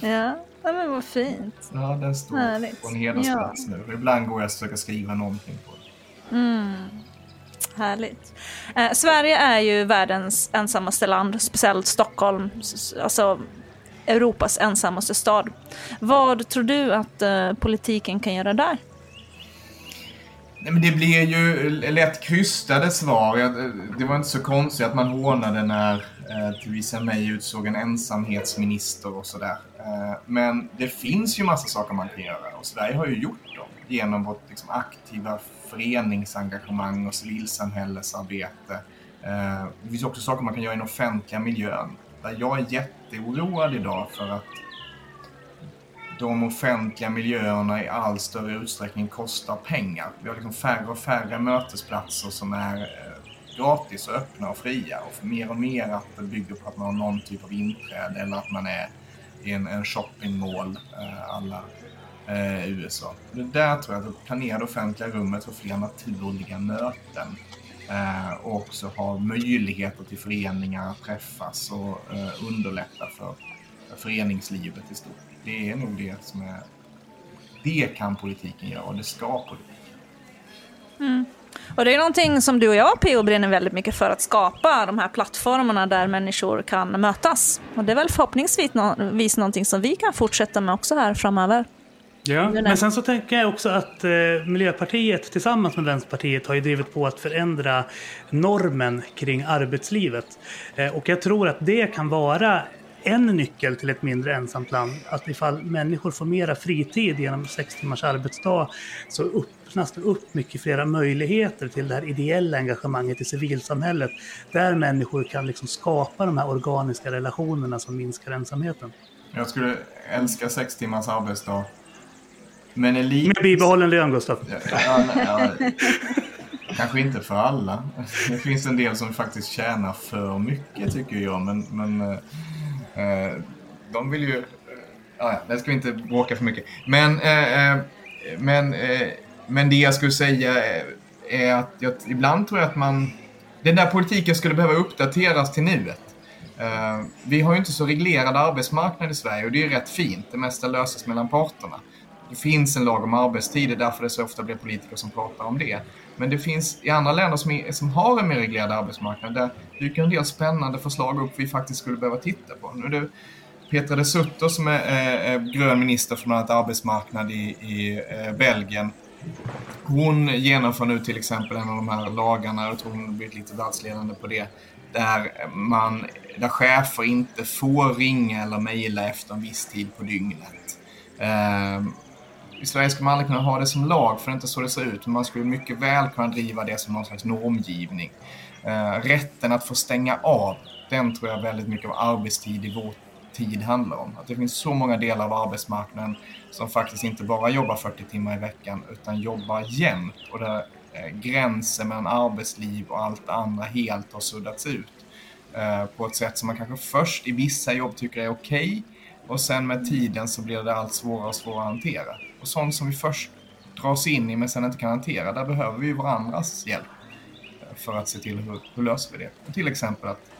Ja, men vad fint. Ja, den står Härligt. på en hedersplats ja. nu. Ibland går jag och försöker skriva någonting på den. Mm. Härligt. Eh, Sverige är ju världens ensammaste land, speciellt Stockholm, alltså Europas ensammaste stad. Vad tror du att eh, politiken kan göra där? Nej, men det blir ju lätt krystade svar. Det var inte så konstigt att man hånade när eh, Theresa May utsåg en ensamhetsminister och sådär. Eh, men det finns ju massa saker man kan göra och Sverige har ju gjort dem genom vårt liksom, aktiva föreningsengagemang och civilsamhällesarbete. Eh, det finns också saker man kan göra i den offentliga miljön. Där jag är jätteoroad idag för att de offentliga miljöerna i all större utsträckning kostar pengar. Vi har liksom färre och färre mötesplatser som är eh, gratis och öppna och fria och mer och mer att det bygger på att man har någon typ av inträde eller att man är i en, en shoppingmall. Eh, alla eh, USA. Det där tror jag att planera det offentliga rummet för fler naturliga möten eh, och också ha möjligheter till föreningar att träffas och eh, underlätta för föreningslivet i stort. Det är nog det som är... Det kan politiken göra och det ska politiken. Mm. Och det är någonting som du och jag, PO, brinner väldigt mycket för att skapa de här plattformarna där människor kan mötas. Och det är väl förhoppningsvis någonting som vi kan fortsätta med också här framöver. Ja, men sen så tänker jag också att eh, Miljöpartiet tillsammans med Vänsterpartiet har ju drivit på att förändra normen kring arbetslivet. Eh, och jag tror att det kan vara en nyckel till ett mindre ensamt land. Att ifall människor får mera fritid genom sex timmars arbetsdag så öppnas det upp mycket flera möjligheter till det här ideella engagemanget i civilsamhället. Där människor kan liksom skapa de här organiska relationerna som minskar ensamheten. Jag skulle älska sex timmars arbetsdag. Men elit... Med bibehållen lön, Gustav. Ja, ja, ja, kanske inte för alla. Det finns en del som faktiskt tjänar för mycket tycker jag. Men, men Eh, de vill ju... Ja, det ska vi inte bråka för mycket. Men, eh, eh, men, men det jag skulle säga är att jag, ibland tror jag att man... Den där politiken skulle behöva uppdateras till nuet. Uh, vi har ju inte så reglerad arbetsmarknad i Sverige och det är ju rätt fint. Det mesta löses mellan parterna. Det finns en lag om arbetstid, det är därför det så ofta blir politiker som pratar om det. Men det finns i andra länder som, är, som har en mer reglerad arbetsmarknad, där dyker en del spännande förslag upp vi faktiskt skulle behöva titta på. Nu är det Petra de Sutter som är eh, grön minister för bland annat arbetsmarknad i, i eh, Belgien. Hon genomför nu till exempel en av de här lagarna, jag tror hon har blivit lite världsledande på det, där, man, där chefer inte får ringa eller mejla efter en viss tid på dygnet. Ehm, i Sverige ska man aldrig kunna ha det som lag, för det är inte så det ser ut. Men man skulle mycket väl kunna driva det som någon slags normgivning. Eh, rätten att få stänga av, den tror jag väldigt mycket av arbetstid i vår tid handlar om. Att det finns så många delar av arbetsmarknaden som faktiskt inte bara jobbar 40 timmar i veckan, utan jobbar jämt. Och där eh, gränsen mellan arbetsliv och allt det andra helt har suddats ut. Eh, på ett sätt som man kanske först i vissa jobb tycker är okej, okay, och sen med tiden så blir det allt svårare och svårare att hantera. Och sånt som vi först dras in i men sen inte kan hantera, där behöver vi varandras hjälp. Eh, för att se till hur, hur löser vi det. Och till exempel att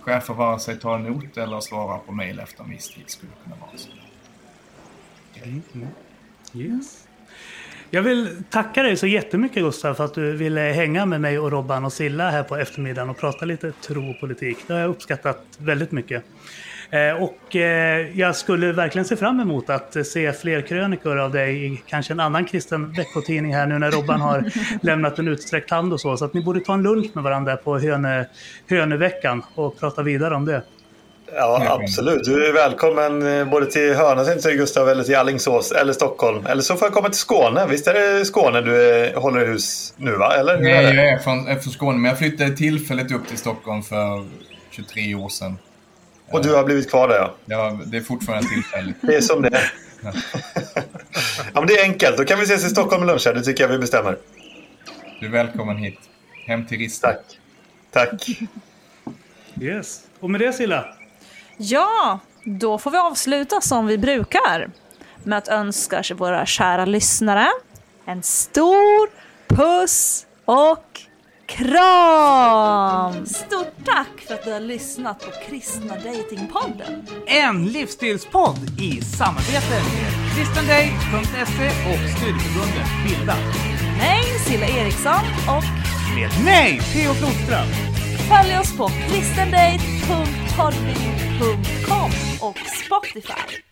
chefer vare sig tar emot eller svarar på mejl efter en viss tid skulle kunna vara så. Mm, mm. Yes. Jag vill tacka dig så jättemycket Gustav för att du ville hänga med mig och Robban och Silla här på eftermiddagen och prata lite tro och politik. Det har jag uppskattat väldigt mycket. Eh, och eh, jag skulle verkligen se fram emot att se fler krönikor av dig i kanske en annan kristen veckotidning här nu när Robban har lämnat en utsträckt hand och så. Så att ni borde ta en lunch med varandra på Höne, Höneveckan och prata vidare om det. Ja, absolut. Du är välkommen eh, både till Hörna, till Gustav, eller till Allingsås eller Stockholm. Eller så får jag komma till Skåne. Visst är det Skåne du är, håller hus nu, va? Eller? Nej, jag är från, är från Skåne, men jag flyttade tillfälligt upp till Stockholm för 23 år sedan. Och du har blivit kvar där ja. Ja, det är fortfarande tillfälligt. det är som det är. Ja. men det är enkelt. Då kan vi ses i Stockholm och luncha. Det tycker jag vi bestämmer. Du är välkommen hit. Hem till Rista. Tack. Tack. Yes. Och med det Silla? Ja, då får vi avsluta som vi brukar. Med att önska våra kära lyssnare en stor puss och Kram! Stort tack för att du har lyssnat på Kristna Datingpodden. En livsstilspodd i samarbete med kristendate.se och studieförbundet Bilda. Med mig Silla Eriksson och med mig Theo Flodström. Följ oss på kristendate.podbean.com och Spotify.